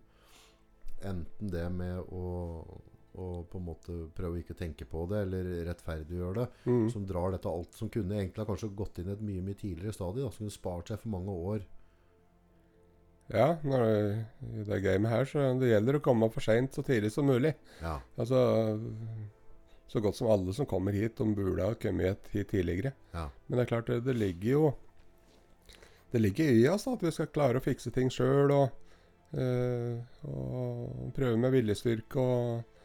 enten det med å, å på en måte prøve å ikke tenke på det, eller rettferdiggjøre det, Mm. som drar dette alt som kunne egentlig kanskje gått inn i et mye mye tidligere stadie, da, som kunne spart seg for mange år. Ja, når, det, i det gamet her så det gjelder å komme for seint så tidlig som mulig. Ja. Altså Så godt som alle som kommer hit, de burde ha kommet hit tidligere. Ja. Men det er klart, det, det ligger jo Det ligger i oss da, at vi skal klare å fikse ting sjøl og, eh, og prøve med viljestyrke og,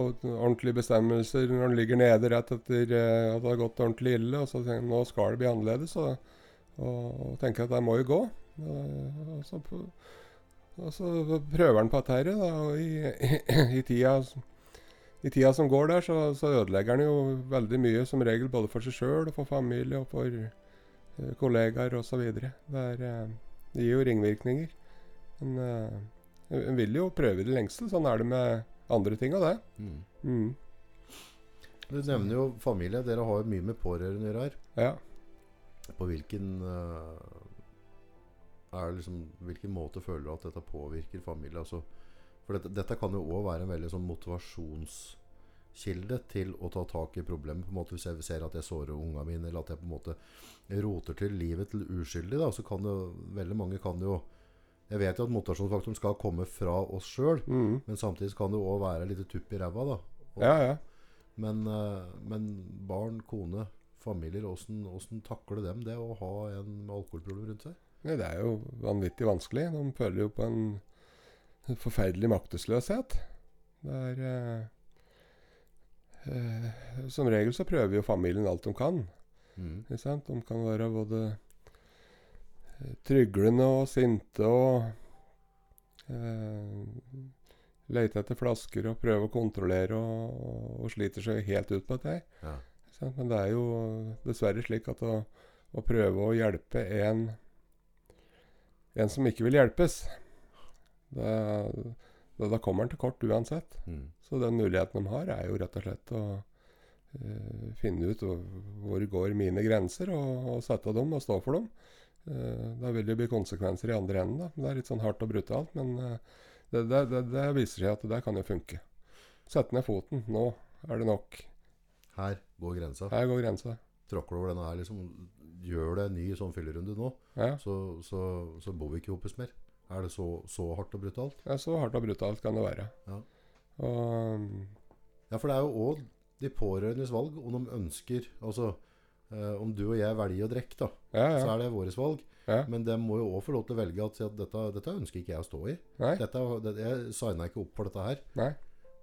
og ordentlige bestemmelser når en ligger nede rett etter eh, at det har gått ordentlig ille. Og så tenker en, nå skal det bli annerledes, og, og, tenker at det må jo gå. Og, så, og så prøver han på dette da, og i, [CLEARS THROAT] i, tida, i tida som går der, så, så ødelegger han jo veldig mye, som regel både for seg sjøl og for familie og for kollegaer osv. Det, er, eh, det gir jo ringvirkninger. Men eh, en vil jo prøve i det lengste. Sånn er det med andre ting og det. Mm. Mm. Du nevner jo familie. Dere har jo mye med pårørende å gjøre her. Ja. På hvilken eh, er liksom, Hvilken måte føler du at dette påvirker familie? Altså, for dette, dette kan jo òg være en veldig sånn motivasjonskilde til å ta tak i problemet. På en måte Hvis jeg ser at jeg sårer ungene mine, eller at jeg på en måte roter til livet til uskyldig, da, så kan det veldig mange kan jo Jeg vet jo at motivasjonsfaktoren skal komme fra oss sjøl, Mm. men samtidig kan det òg være litt tupp i ræva. da. Og- ja, ja. men, eh, men barn, kone, familier, åssen takler dem det å ha en med alkoholproblem rundt seg? Nei, det er jo vanvittig vanskelig. De føler jo på en forferdelig maktesløshet. Det er eh, eh, Som regel så prøver jo familien alt de kan. Mm. De kan være både eh, tryglende og sinte og eh, Leite etter flasker og prøve å kontrollere og, og sliter seg helt ut på dette. Ja. Men det er jo dessverre slik at å, å prøve å hjelpe en en som ikke vil hjelpes, da, da, da kommer han til kort uansett. Mm. Så den muligheten de har, er jo rett og slett å uh, finne ut hvor, går mine grenser, og, og sette dem og stå for dem. Uh, da vil det bli konsekvenser i andre enden. da. Det er litt sånn hardt og brutalt, men uh, det, det, det, det viser seg at det kan jo funke. Sette ned foten. Nå er det nok. Her går grensa. Her går grensa. Tråkker du over denne her, liksom Gjør det en ny sånn fyllerunde nå, Ja. så, så, så bor vi ikke sammen mer. Er det så, så hardt og brutalt? ja, så hardt og brutalt kan det være. Ja. Og Ja, for det er jo òg de pårørendes valg om de ønsker Altså eh, om du og jeg velger å drikke, da, ja, så er det vårt valg. ja. Men de må jo òg få lov til å velge at, si at dette, dette ønsker ikke jeg å stå i. Dette, det, jeg signa ikke opp for dette her. Nei.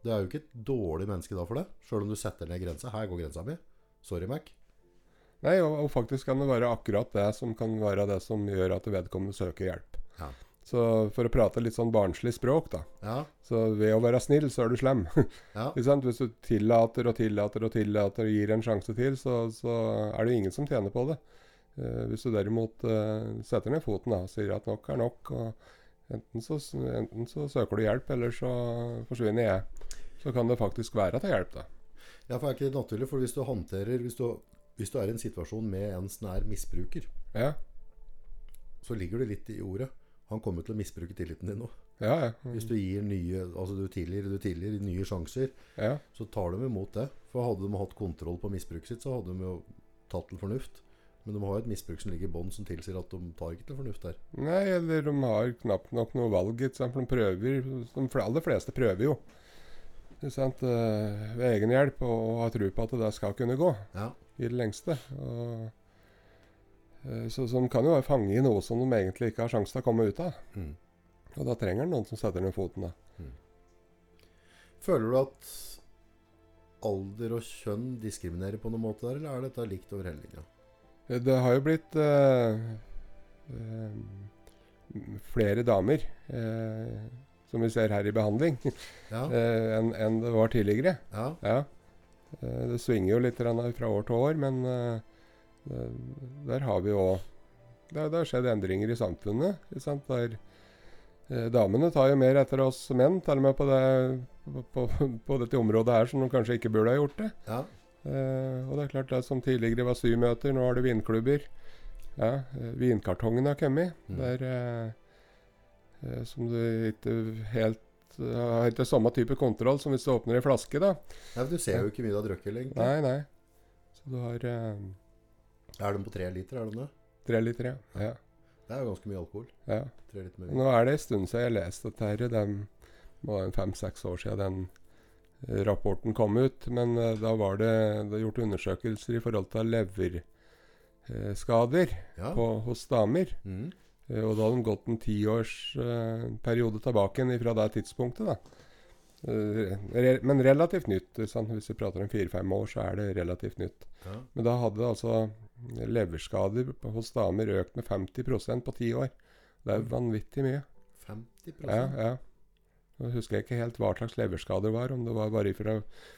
Det er jo ikke et dårlig menneske da for det. Sjøl om du setter ned grensa. Her går grensa mi. Sorry, Mac. Nei, og, og faktisk kan det være akkurat det som kan være det som gjør at vedkommende søker hjelp. Ja. Så for å prate litt sånn barnslig språk, da. Ja. Så ved å være snill, så er du slem. [LAUGHS] Ja. Hvis du tillater og tillater og tillater og gir en sjanse til, så, så er det ingen som tjener på det. Uh, hvis du derimot uh, setter ned foten da, og sier at nok er nok, og enten så, enten så søker du hjelp, eller så forsvinner jeg, så kan det faktisk være til hjelp. da. ja, for er ikke det naturlig? For hvis du håndterer Hvis du, hvis du er i en situasjon med en som er misbruker, Ja, så ligger det litt i ordet. Han kommer til å misbruke tilliten din nå. ja, ja. Hvis du gir nye Altså du tilgir, du tilgir nye sjanser, ja. så tar de imot det. For hadde de hatt kontroll på misbruket sitt, så hadde de jo tatt til fornuft. Men de har jo et misbruk som ligger i bånn, som tilsier at de tar ikke til fornuft der. Nei, eller de har knapt nok noe valg. For de prøver De aller fleste prøver jo. Sant? eh, Ved egen hjelp, og har tro på at det skal kunne gå Ja. i det lengste. Og, så, så de kan jo være fange i noe som de egentlig ikke har sjanse til å komme ut av. Mm. Og da trenger de noen som setter ned foten. da. Føler du at alder og kjønn diskriminerer på noen måte der, eller er dette likt over hele linja? Eh, Det har jo blitt eh, eh, flere damer, eh, som vi ser her i behandling, [LAUGHS] Ja. eh, enn en det var tidligere. ja. Ja. Eh, Det svinger jo litt fra år til år, men eh, der har vi òg det, har- skjedd endringer i samfunnet. Der, eh, damene tar jo mer etter oss menn, til og med på, det, på, på, dette området her som de kanskje ikke burde ha gjort det. ja. Eh, og det er klart det som tidligere var symøter, nå har du vinklubber. Ja, eh, vinkartongen har kommet. Mm. Der, eh, eh, som du ikke helt eh, har ikke samme type kontroll som hvis du åpner ei flaske. da. Nei, Du ser jo ikke mye du har drukket lenger. Nei, nei. Så du har eh, Er de på tre liter? er de det? tre liter, ja. ja. Det er jo ganske mye alkohol. ja. Nå er det en stund siden jeg leste dette. her. Det var en fem-seks år siden den eh, rapporten kom ut. Men uh, da var det, det gjort undersøkelser i forhold til leverskader Ja. på, hos damer. Mm. Eh, Og da hadde de gått en tiårsperiode eh, periode tilbake fra det tidspunktet. da. Eh, re men relativt nytt. Sant? Hvis vi prater om fire-fem år, så er det relativt nytt. ja. Men da hadde altså leverskader hos damer økt med 50% på ti år. Det er vanvittig mye. 50% Ja, ja. Nå husker jeg ikke helt hva slags leverskader det var, om det var bare fra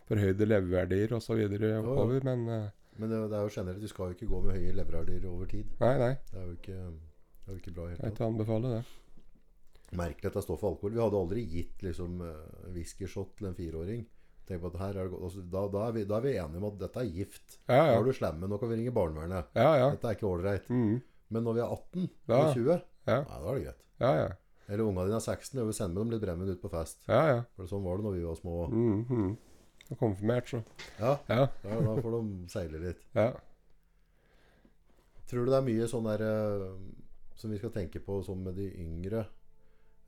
forhøyde leververdier osv. oppover, men uh, Men det, det er jo generelt, du skal jo ikke gå med høye leververdier over tid. nei, nei. Det er jo ikke, det er jo ikke bra i Jeg hele tatt. ikke anbefale det. Merkelig at det står for alkohol. Vi hadde aldri gitt liksom uh, whiskyshot til en fireåring. Tenk på at her er det godt. Altså, da, da, er vi, da er vi enige om at dette er gift. Ja, Nå ja. er du slemme, nå kan vi ringe barnevernet. ja, ja. Dette er ikke ålreit. Mm. Men når vi er 18 Ja. og 20, Ja. nei, da er det greit. Ja, ja. Eller ungene dine er 16, og vi sender med dem litt brennevin ut på fest. Ja, ja. For sånn var det når vi var små. Mm, mm. Og Konfirmert, så. Ja, Ja, ja da får de seile litt. ja. Tror du det er mye sånn der eh, som vi skal tenke på sånn med de yngre?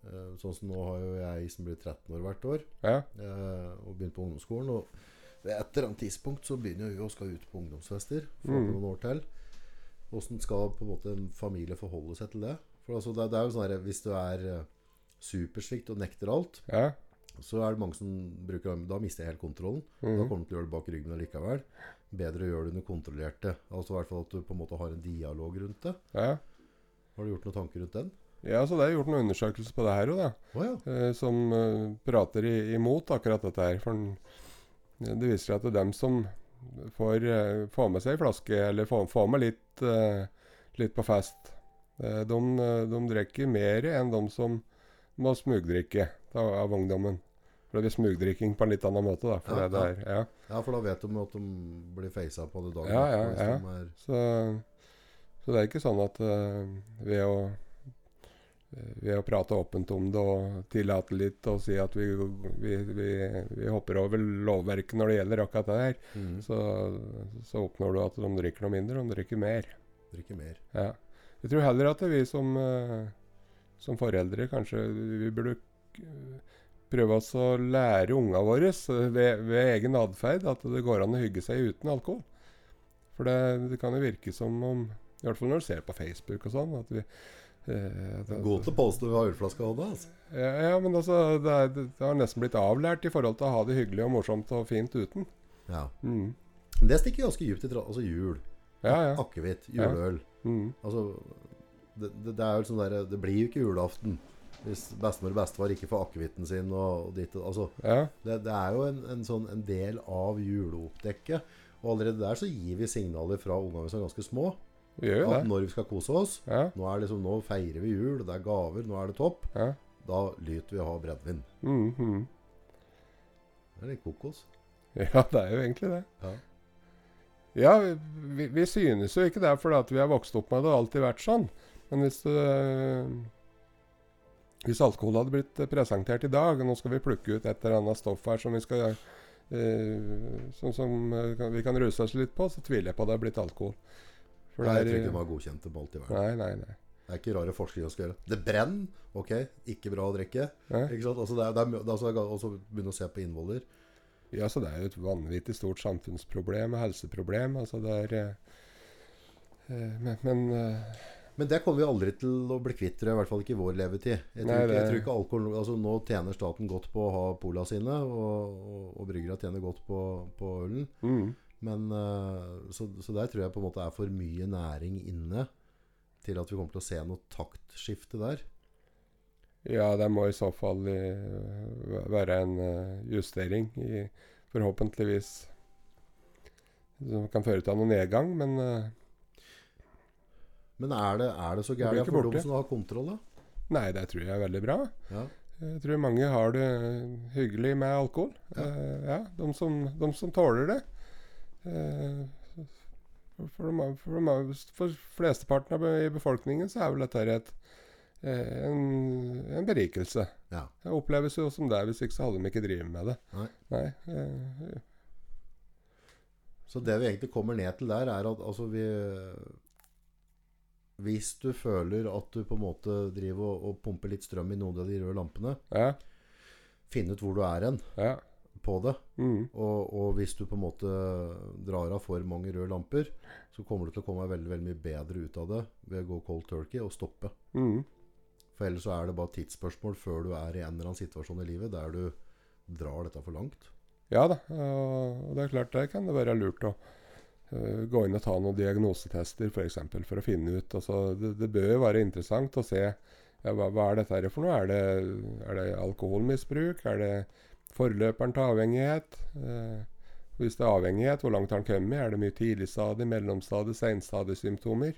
Eh, sånn som nå har jo jeg som blir 13 år hvert år, ja. eh, og begynt på ungdomsskolen. Og ved et eller annet tidspunkt så begynner vi å skal ut på ungdomsfester. For Mm. noen år til. Åssen skal på en måte en familie forholde seg til det? For altså, det, det er jo sånn her, Hvis du er supersvikt og nekter alt, ja. så er det mange som bruker Da mister jeg helt kontrollen. Da Mm. kommer du til å gjøre det bak ryggen allikevel. Bedre å gjøre det under kontrollerte. Altså i hvert fall at du på en måte har en dialog rundt det. ja. Har du gjort noen tanker rundt den? Ja, så det er gjort noen undersøkelser på det her òg, da. Å ja. eh, som eh, prater i, imot akkurat dette her. For den- det viser seg at det er dem som får, eh, får med seg ei flaske, eller får, får med litt, eh, litt på fest, eh, de, eh, de drikker mer enn de som må smugdrikke av, av ungdommen. For det blir smugdrikking på en litt annen måte, da. For Ja, det der, ja. ja, for da vet de at de blir feisa på det dagen Ja, ja, ja. Så, så det er ikke sånn at eh, ved å eh, ved å prate åpent om det og tillate litt og si at vi, vi, vi, vi hopper over lovverket når det gjelder akkurat det her, mm. så, så oppnår du at de drikker noe mindre, de drikker mer. Drikker mer. Ja. Jeg tror heller at vi som, eh, som foreldre kanskje vi burde eh, prøve oss å lære unga våre eh, ved, ved egen atferd at det går an å hygge seg uten alkohol. For det, det kan jo virke som om, i hvert fall når du ser på Facebook og sånn, at vi eh, God til å påstå ølflaske i hånda. Altså. ja, ja, men altså, det, er, det har nesten blitt avlært i forhold til å ha det hyggelig og morsomt og fint uten. Ja. Mm. Det stikker ganske djupt i. Altså jul. Ja, ja. Akevitt. Juleøl. Mm. Altså det, det, det er jo sånn der, det blir jo ikke julaften hvis bestemor og bestefar ikke får akevitten sin. Og, ditt, altså, Ja. det, det er jo en, en, sånn, en del av juleoppdekket. Og allerede der så gir vi signaler fra ungene som er ganske små. Vi gjør jo det. når vi skal kose oss Ja. Nå, er liksom, nå feirer vi jul, det er gaver, nå er det topp. Ja. Da lyter vi å ha brennevin. Mm, -hmm. Det er litt kokos. [LAUGHS] ja, det er jo egentlig det. Ja. Ja, vi, vi synes jo ikke det fordi at vi har vokst opp med det og alltid vært sånn. Men hvis det, Hvis alkohol hadde blitt presentert i dag, og nå skal vi plukke ut et eller annet stoff her som vi skal eh, som, som eh, vi kan ruse oss litt på, så tviler jeg på at det har blitt alkohol. For jeg tror ikke de har godkjent det på alt i verden. nei, nei, nei. Det er ikke rare forskning å skal gjøre. Det brenner, ok, ikke bra å drikke. nei. Ikke sant? Altså det er, det er, det er altså, også begynne å se på innvoller. Ja, så det er jo et vanvittig stort samfunnsproblem og helseproblem. Altså det er eh, eh, Men, men eh, Men det kommer vi aldri til å bli kvitt, tror jeg, i hvert fall ikke i vår levetid. Jeg tror, Nei, ikke, jeg tror ikke alkohol altså Nå tjener staten godt på å ha pola sine, og, og, og bryggere tjener godt på, på ølen. mm. Men eh, så, så der tror jeg på en måte er for mye næring inne til at vi kommer til å se noe taktskifte der. Ja, det må i så fall eh, være en eh, justering i forhåpentligvis Som kan føre til noen nedgang, men Men er det, er det så gærent for dem som har kontroll, da? nei, det tror jeg er veldig bra. Ja. Jeg tror mange har det hyggelig med alkohol. Ja. Ja, de som, de som tåler det. Eh, for, de, for, de, for flesteparten av i befolkningen så er vel dette et, eh, en, en berikelse. Ja. Det oppleves jo som det, hvis ikke så hadde de ikke drevet med det. Nei. Nei, eh, Så det vi egentlig kommer ned til der, er at altså vi Hvis du føler at du på en måte driver og, og pumper litt strøm i noen av de røde lampene, ja, finn ut hvor du er hen ja. På det. Mm, Og, og hvis du på en måte drar av for mange røde lamper, så kommer du til å komme veldig, veldig mye bedre ut av det ved å gå cold turkey og stoppe. mm. For ellers så er det bare tidsspørsmål før du er i en eller annen situasjon i livet der du drar dette for langt. Ja da, og det er klart der kan det være lurt å øh, gå inn og ta noen diagnosetester f.eks. For, eksempel, for å finne ut altså, det, det bør jo være interessant å se ja, hva, hva er dette her for noe. Er det, er det alkoholmisbruk? Er det forløperen til avhengighet? Eh, hvis det er avhengighet, hvor langt har den kommet? Er det mye tidligstadie, mellomstadie, senstadiesymptomer?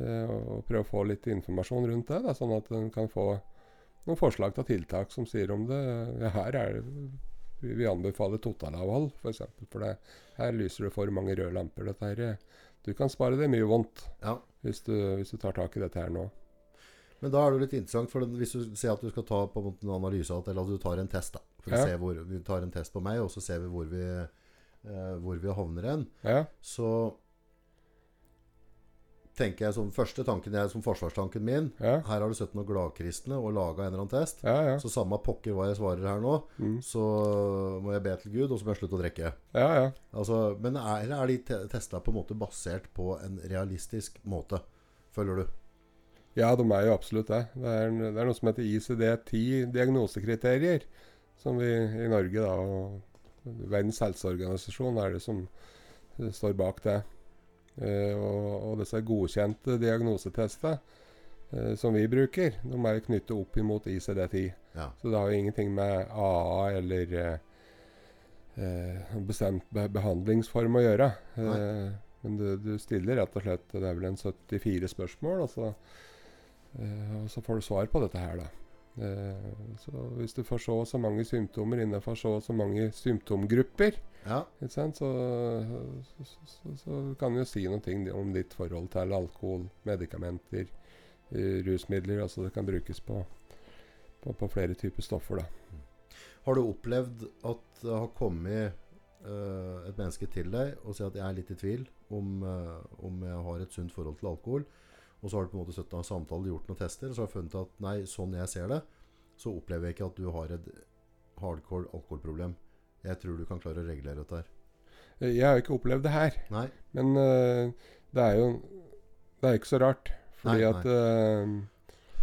Eh, og, og prøve å få litt informasjon rundt det, da, sånn at en kan få noen forslag til tiltak som sier om det ja, her er det vi anbefaler totalavhold, f.eks. For, eksempel, for det, her lyser det for mange røde lamper. Her, du kan spare deg mye vondt Ja. hvis du, hvis du tar tak i dette her nå. Men da er det litt interessant, for hvis du ser at du skal ta på en måte en analyse eller at du tar en test, da. For Ja. å se hvor, vi tar en test på meg, og så ser vi hvor vi, eh, hvor vi havner hen. Ja, Så tenker jeg som første tanken jeg, som forsvarstanken min ja, Her har du sett noen gladkristne og laga en eller annen test. ja. ja, Så samme pokker hva jeg svarer her nå, mm, så må jeg be til Gud, og så må jeg slutte å drikke. ja, ja. Altså, men er, er de te testa på en måte basert på en realistisk måte? Føler du? Ja, de er jo absolutt det. Det er, det er noe som heter ICD-10 diagnosekriterier, som vi i Norge da, og Verdens helseorganisasjon er det som står bak det. Eh, og, og disse godkjente diagnosetestene eh, som vi bruker, de er knyttet opp imot ICD-10. Ja. Så det har jo ingenting med AA eller eh, eh, bestemt be behandlingsform å gjøre. Eh, men du, du stiller rett og slett Det er vel en 74 spørsmål, og så, eh, og så får du svar på dette her, da. Eh, så hvis du får så og så mange symptomer innenfor så og så mange symptomgrupper, ja. så, så, så, så kan du jo si noe ting om ditt forhold til alkohol, medikamenter, eh, rusmidler. Altså det kan brukes på, på, på flere typer stoffer, da. Har du opplevd at det har kommet eh, et menneske til deg og sier at jeg er litt i tvil om, om jeg har et sunt forhold til alkohol, og så har du på en måte støtta samtaler, samtale, gjort noen tester, og så har du funnet at nei, sånn jeg ser det, så opplever jeg ikke at du har et hardcore alkoholproblem. Jeg tror du kan klare å regulere dette her. Eh, Jeg har ikke opplevd det her, Nei. men uh, det er jo Det er ikke så rart. Fordi Nei, at eh,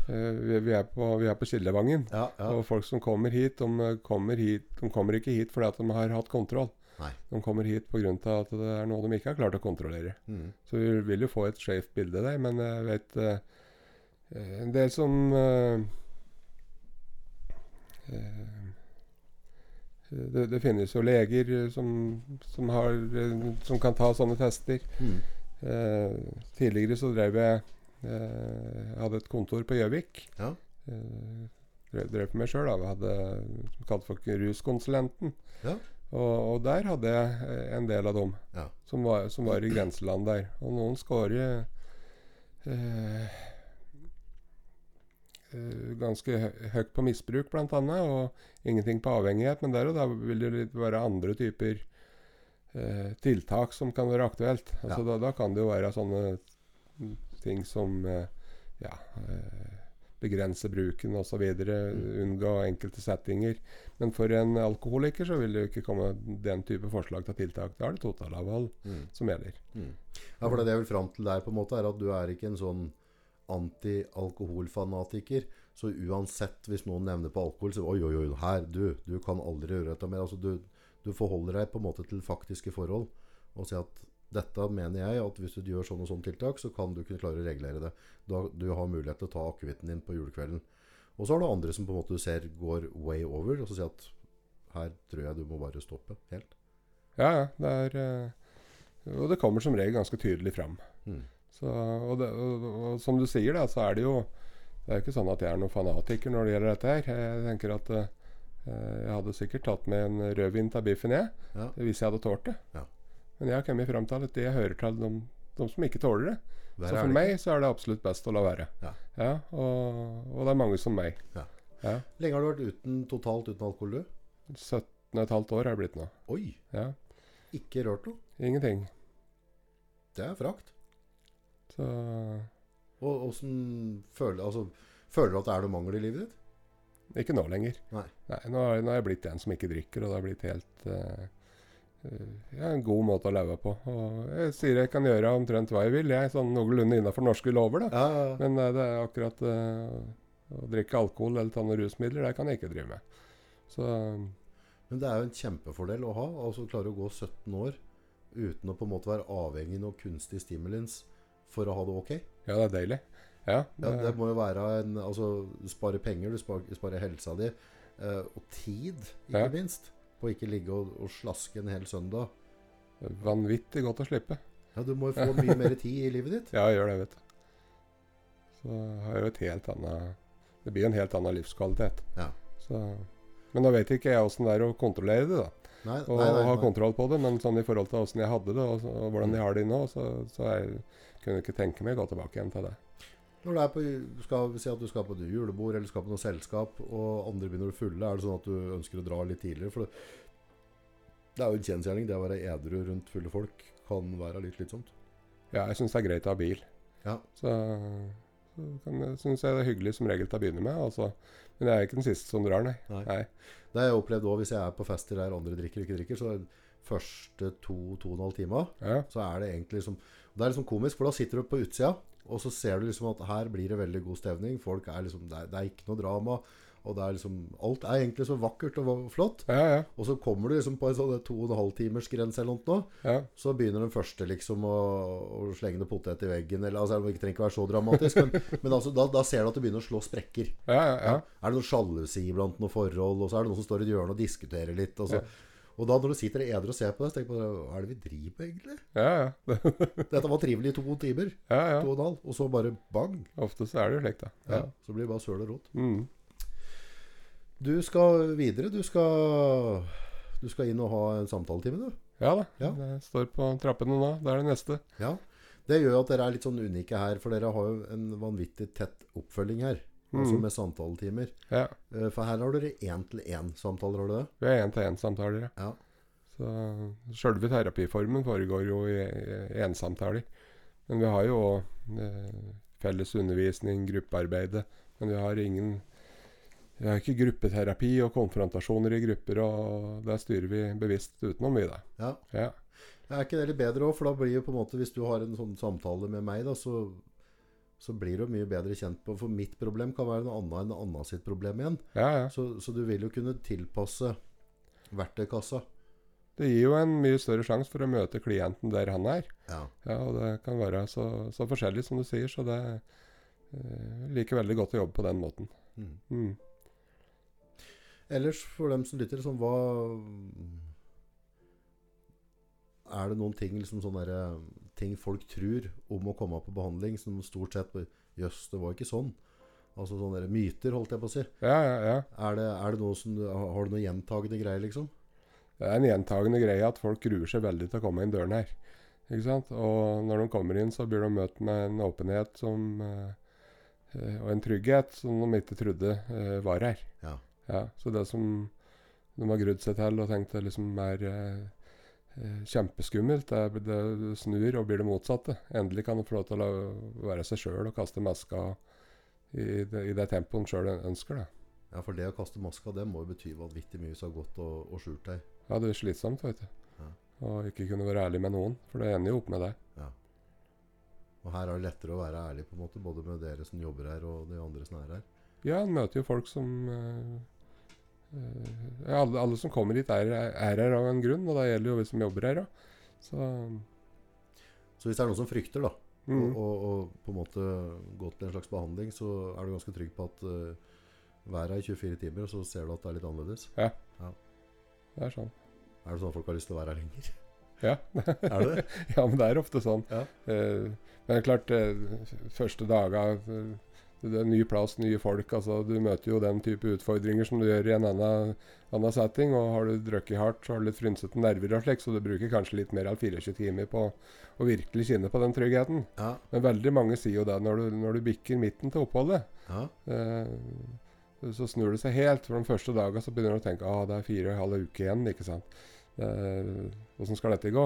eh, vi, vi, er på, vi er på Kildevangen. Ja, ja. Og folk som kommer hit, de kommer, hit, de kommer ikke hit fordi at de har hatt kontroll. Nei. De kommer hit pga. at det er noe de ikke har klart å kontrollere. Mm. Så vi vil jo få et skjevt bilde der, men jeg vet eh, en del som uh, det, det finnes jo leger som, som, har, som kan ta sånne tester. Mm. Tidligere så drev jeg hadde et kontor på Gjøvik. Ja. Drev, drev for meg sjøl. Vi hadde som kalt for Ruskonsulenten. Ja. Og, og der hadde jeg eh, en del av dem Ja. som, var, som var i grenseland der. Og noen skårer eh, eh, ganske høyt på misbruk, annet, og ingenting på avhengighet. Men der og da vil det være andre typer eh, tiltak som kan være aktuelt. Altså, Ja. da, da kan det jo være sånne ting som eh, ja, eh, begrense bruken osv. Mm. Unngå enkelte settinger. Men for en alkoholiker så vil det jo ikke komme den type forslag til tiltak. Da er det totalavhold Mm. som gjelder. Mm. Ja, for det jeg vil fram til der, på en måte, er at du er ikke en sånn anti-alkoholfanatiker. Så uansett, hvis noen nevner på alkohol, så oi, oi, oi, her, du, du kan aldri gjøre dette mer. Altså, du, du forholder deg på en måte til faktiske forhold og sier at dette mener jeg at hvis du gjør sånn og sånn tiltak, så kan du kunne klare å regulere det. Da, du har mulighet til å ta akevitten din på julekvelden. Og så har du andre som på en måte du ser går way over, og så sier at her tror jeg du må bare stoppe helt. Ja, ja. Det er eh, Og det kommer som regel ganske tydelig fram. Mm. Så, og, det, og, og som du sier, da, så er det jo Det er jo ikke sånn at jeg er noen fanatiker når det gjelder dette her. Jeg tenker at eh, jeg hadde sikkert tatt med en rødvin til biffen, jeg. Ja. Hvis jeg hadde tålt det. Ja. Men jeg har kommet fram til at det hører til de, de som ikke tåler det. Der så er for det meg så er det absolutt best å la være. Ja. og, og det er mange som meg. Ja. Ja. Lenge har du vært uten, totalt uten alkohol, du? 17,5 år har det blitt nå. Oi, Ja. ikke rørt noe. Ingenting. Det er frakt. Så Og åssen føler, altså, føler du at det er noe mangel i livet ditt? Ikke nå lenger. Nei. nå, er, nå er jeg blitt en som ikke drikker, og det har blitt helt eh, ja, en god måte å leve på. Og jeg sier jeg kan gjøre omtrent hva jeg vil, jeg er sånn noenlunde innafor norske lover. da. Ja, ja. Men eh, det er akkurat uh, å drikke alkohol eller ta noen rusmidler, det kan jeg ikke drive med. Så Men det er jo en kjempefordel å ha. Altså klare å gå 17 år uten å på en måte være avhengig av noe kunstig stimulans for å ha det ok. ja, det er deilig. Ja, Ja, det må jo være en Altså, du sparer penger, du sparer, sparer helsa di, Uh, og tid, ikke minst. På å ikke ligge og, og slaske en hel søndag. vanvittig godt å slippe. Ja, du må jo få mye mer tid i livet ditt. [LAUGHS] Ja, jeg gjør det, vet du. Så har jeg jo et helt annet Det blir en helt annen livskvalitet. Ja. Så, men nå vet ikke jeg åssen det er å kontrollere det, da. Nei, Og nei, nei, ha kontroll på det. Men sånn i forhold til åssen jeg hadde det, og, så- og hvordan jeg har det nå, så, så jeg kunne ikke tenke meg å gå tilbake igjen til det. Når du er på, skal si at du skal på et julebord eller skal på noe selskap, og andre begynner å fulle, er det sånn at du ønsker å dra litt tidligere? For det, det er jo en kjensgjerning. Det å være edru rundt fulle folk kan være litt slitsomt. Ja, jeg syns det er greit å ha bil. Ja. Så, så syns jeg det er hyggelig som regel til å begynne med. Altså. Men jeg er ikke den siste som drar, nei. Nei. nei. Det har jeg opplevd òg hvis jeg er på fester der andre drikker og ikke drikker. Så første to-to og en halv time Ja. så er det egentlig liksom Det er liksom komisk, for da sitter du på utsida, og så ser du liksom at her blir det veldig god stevning. Folk er liksom Det er, det er ikke noe drama. Og det er liksom Alt er egentlig så vakkert og flott. Ja, ja. Og så kommer du liksom på en sånn to og en halv timers grense eller noe. ja. Så begynner den første liksom å, å slenge noe potet i veggen. Eller, altså, det trenger ikke være så dramatisk, men, [LAUGHS] men altså, da, da ser du at det begynner å slå sprekker. ja, ja, ja. Er det noe sjalusi blant noen forhold, og så er det noen som står i et hjørne og diskuterer litt. Og, så. Og da når du sitter edru og ser på det, så tenker du på hva er det vi driver med egentlig? ja, ja. [LAUGHS] Dette var trivelig i to timer, ja, ja. to og en halv, og så bare bang. Ofte så er det jo slik, da. Ja. Så blir det bare søl og rot. Mm. Du skal videre. Du skal, du skal inn og ha en samtaletime, du. ja da. Ja. Det står på trappene nå. Det er det neste. Ja. Det gjør jo at dere er litt sånn unike her, for dere har jo en vanvittig tett oppfølging her. Altså Mhm. med samtaletimer. Ja. Eh, For her har dere én-til-én-samtaler, har du det? Vi har én-til-én-samtaler, ja. Ja. Så Sjølve terapiformen foregår jo i i ensamtaler. Men vi har jo òg eh, felles undervisning, gruppearbeide. Men vi har ingen Vi har ikke gruppeterapi og konfrontasjoner i grupper, og der styrer vi bevisst utenom, vi, da. Ja. Ja. Er ikke det litt bedre òg? For da blir jo på en måte Hvis du har en sånn samtale med meg, da, så, så blir du mye bedre kjent på For mitt problem kan være noe annet enn noe annet sitt problem igjen. ja, ja. Så, så du vil jo kunne tilpasse verktøykassa. Det gir jo en mye større sjanse for å møte klienten der han er. Ja. Ja, og det kan være så, så forskjellig som du sier, så det, eh, liker veldig godt å jobbe på den måten. Mm. Mm. Ellers, for dem som lytter, sånn, hva Er det noen ting, liksom sånn der, ting folk tror om å komme på behandling, som stort sett Jøss, det var ikke sånn. Altså sånne myter, holdt jeg på å si. Ja, ja, ja. Er det, er det noe som Har du noen gjentagende greier, liksom? Det er en gjentagende greie at folk gruer seg veldig til å komme inn døren her. Ikke sant? Og når de kommer inn, så blir de møtt med en åpenhet som, eh, og en trygghet som de ikke trodde eh, var her. Ja. Ja, så det som de har grudd seg til og tenkt liksom er eh, kjempeskummelt, det, det snur og blir det motsatte. Endelig kan du få lov til å være seg sjøl og kaste maska i det, i det tempoet de sjøl ønsker. det. ja, for det å kaste maska, det må jo bety vanvittig mye som har gått og, og skjult deg. Ja, det er slitsomt, vet du. Ja. Og ikke kunne være ærlig med noen, for det ender jo opp med det. Og her er det lettere å være ærlig, på en måte, både med dere som jobber her, og de andre som er her. Ja, en møter jo folk som eh, eh, ja, alle, alle som kommer hit, er, er her av en grunn, og det gjelder jo vi som jobber her Da. Så Så hvis det er noen som frykter, da, mm, og, og, og på en måte gå til en slags behandling, så er du ganske trygg på at uh, været er 24 timer, og så ser du at det er litt annerledes. Ja, det er sånn. Er det sånn at folk har lyst til å være her lenger? Ja. [LAUGHS] Er det [LAUGHS] ja, men det er ofte sånn. Ja. Uh, men det er klart, uh, første dager eh, det er ny plass, nye folk. altså Du møter jo den type utfordringer som du gjør i en annen, annen setting. og Har du drukket hardt, så har du litt frynsete nerver, og slik, så du bruker kanskje litt mer enn 24 timer på å virkelig kjenne på den tryggheten. Ja. Men veldig mange sier jo det når du, når du bikker midten til oppholdet. ja. Eh, så snur det seg helt. For de første dagene så begynner du å tenke ah, det er fire og en halv uke igjen. ikke sant? Eh, skal dette gå?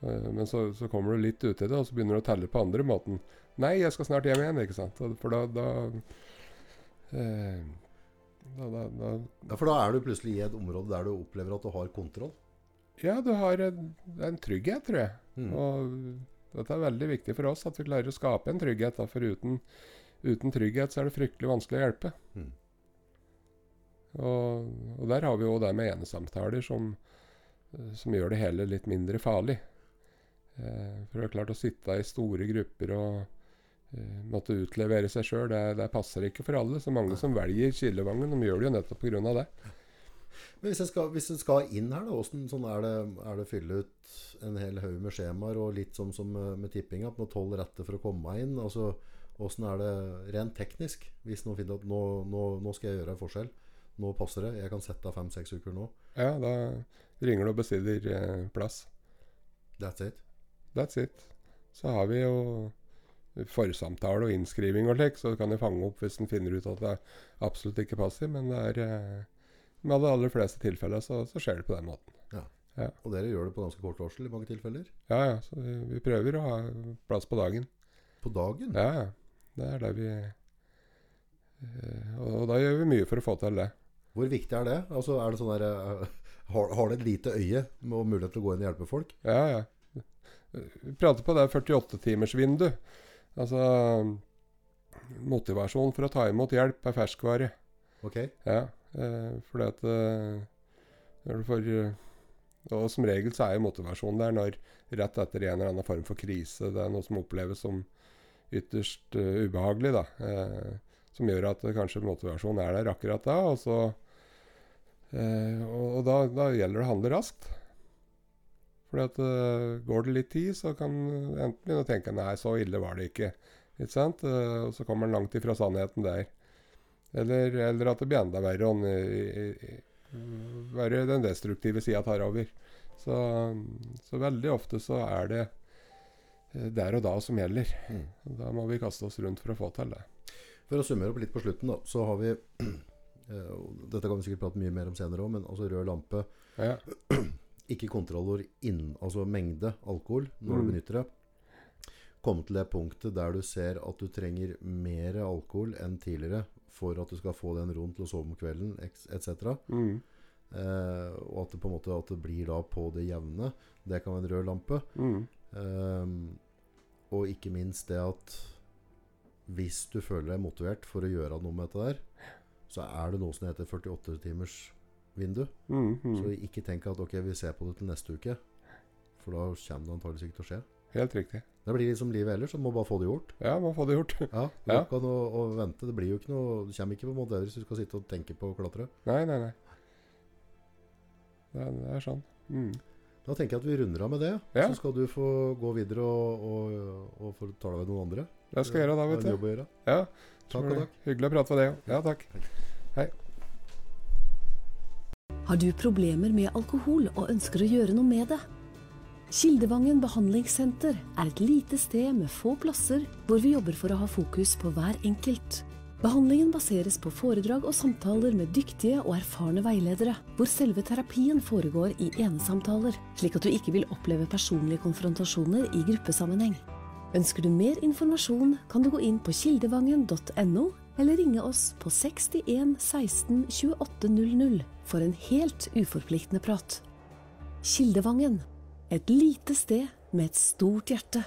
Eh, men så, så kommer du litt ut i det, og så begynner du å telle på andre måten. Nei, jeg skal snart hjem igjen, ikke sant? For da da, eh, da, da, da ja, for da er du plutselig i et område der du opplever at du har kontroll. Ja, du har en, en trygghet, tror jeg. Mm. Og dette er veldig viktig for oss, at vi klarer å skape en trygghet. Da, for uten, uten trygghet så er det fryktelig vanskelig å hjelpe. Mm. Og, og der har vi jo det med enesamtaler som, som gjør det hele litt mindre farlig. Eh, for det er klart å sitte i store grupper og uh, måtte utlevere seg sjøl, det, det passer ikke for alle. Så mange som velger Kildevangen, de gjør det jo nettopp pga. det. Men hvis jeg skal, skal inn her, da, hvordan sånn er, det, er det å fylle ut en hel haug med skjemaer, og litt sånn som med, tippinga, tipping, at man tolv retter for å komme inn? Altså, Hvordan er det rent teknisk, hvis noen finner at nå, nå, nå skal jeg gjøre en forskjell? Nå passer det, jeg kan sette av fem-seks uker nå. Ja, da ringer du og bestiller eh, plass. That's it. That's it. Så har vi jo forsamtale og innskriving og slik, så du kan jo fange opp hvis en finner ut at det absolutt ikke passer. Men det er eh, med de aller fleste tilfeller så, så skjer det på den måten. Og dere gjør det på ganske kort varsel i mange tilfeller. Ja, ja. Så vi, vi prøver å ha plass på dagen. På dagen. Ja, ja. Det er det vi og, Og da gjør vi mye for å få til det. Hvor viktig er det? Altså, er det sånn der, eh, har, har det et lite øye med mulighet til å gå inn og hjelpe folk? Ja, ja. Vi prater på det 48-timersvindu. Altså Motivasjon for å ta imot hjelp er ferskvare. Okay. Ja, eh, fordi at eh, når du får eh, Og som regel så er jo motivasjonen der når rett etter en eller annen form for krise, det er noe som oppleves som ytterst uh, ubehagelig, da. eh, som gjør at kanskje motivasjonen er der akkurat da. Og, så, eh, og, og da, da gjelder det å handle raskt. Fordi at uh, går det litt tid, så kan enten begynne å tenke nei, så ille var det ikke. Ikke sant? Uh, og så kommer en langt ifra sannheten der. Eller, eller at det blir enda verre. Og i, i, være den destruktive sida tar over. Så, så veldig ofte så er det eh, der og da som gjelder. Mm. Da må vi kaste oss rundt for å få til det. For å summere opp litt på slutten, da, så har vi [CLEARS THROAT] Dette kan vi sikkert prate mye mer om senere òg, men altså rød lampe. Ja, [CLEARS THROAT] Ikke kontroller inn, altså mengde alkohol når Mm. du benytter det. Komme til det punktet der du ser at du trenger mer alkohol enn tidligere for at du skal få den roen til å sove om kvelden, etc. mm, Eh, og at det på en måte at det blir da på det jevne. Det kan være en rød lampe. mm, Eh, og ikke minst det at hvis du føler deg motivert for å gjøre noe med dette der, så er det noe som heter 48 timers vindu. mm, mm. Så ikke tenk at ok, vi ser på det til neste uke. For da kommer det antakeligvis ikke til å skje. Helt riktig. Det blir liksom livet ellers, så du må bare få det gjort. Ja, må få det gjort. [LAUGHS] Ja, Du Ja. kan å, å vente. Det blir jo ikke noe Du kommer ikke på en måte hvis du skal sitte og tenke på å klatre. Nei, nei, nei. Det er, det er sånn. Mm. Da tenker jeg at vi runder av med det. Ja. Så skal du få gå videre og, og, og få tale med noen andre. Det skal jeg gjøre da, Det vet du. Ja, Takk og takk. Hyggelig å prate med deg òg. Ja, takk. Har du problemer med alkohol og ønsker å gjøre noe med det? Kildevangen behandlingssenter er et lite sted med få plasser, hvor vi jobber for å ha fokus på hver enkelt. Behandlingen baseres på foredrag og samtaler med dyktige og erfarne veiledere, hvor selve terapien foregår i enesamtaler, slik at du ikke vil oppleve personlige konfrontasjoner i gruppesammenheng. Ønsker du mer informasjon, kan du gå inn på kildevangen.no, eller ringe oss på 61 16 28 00 for en helt uforpliktende prat. Kildevangen. Et lite sted med et stort hjerte.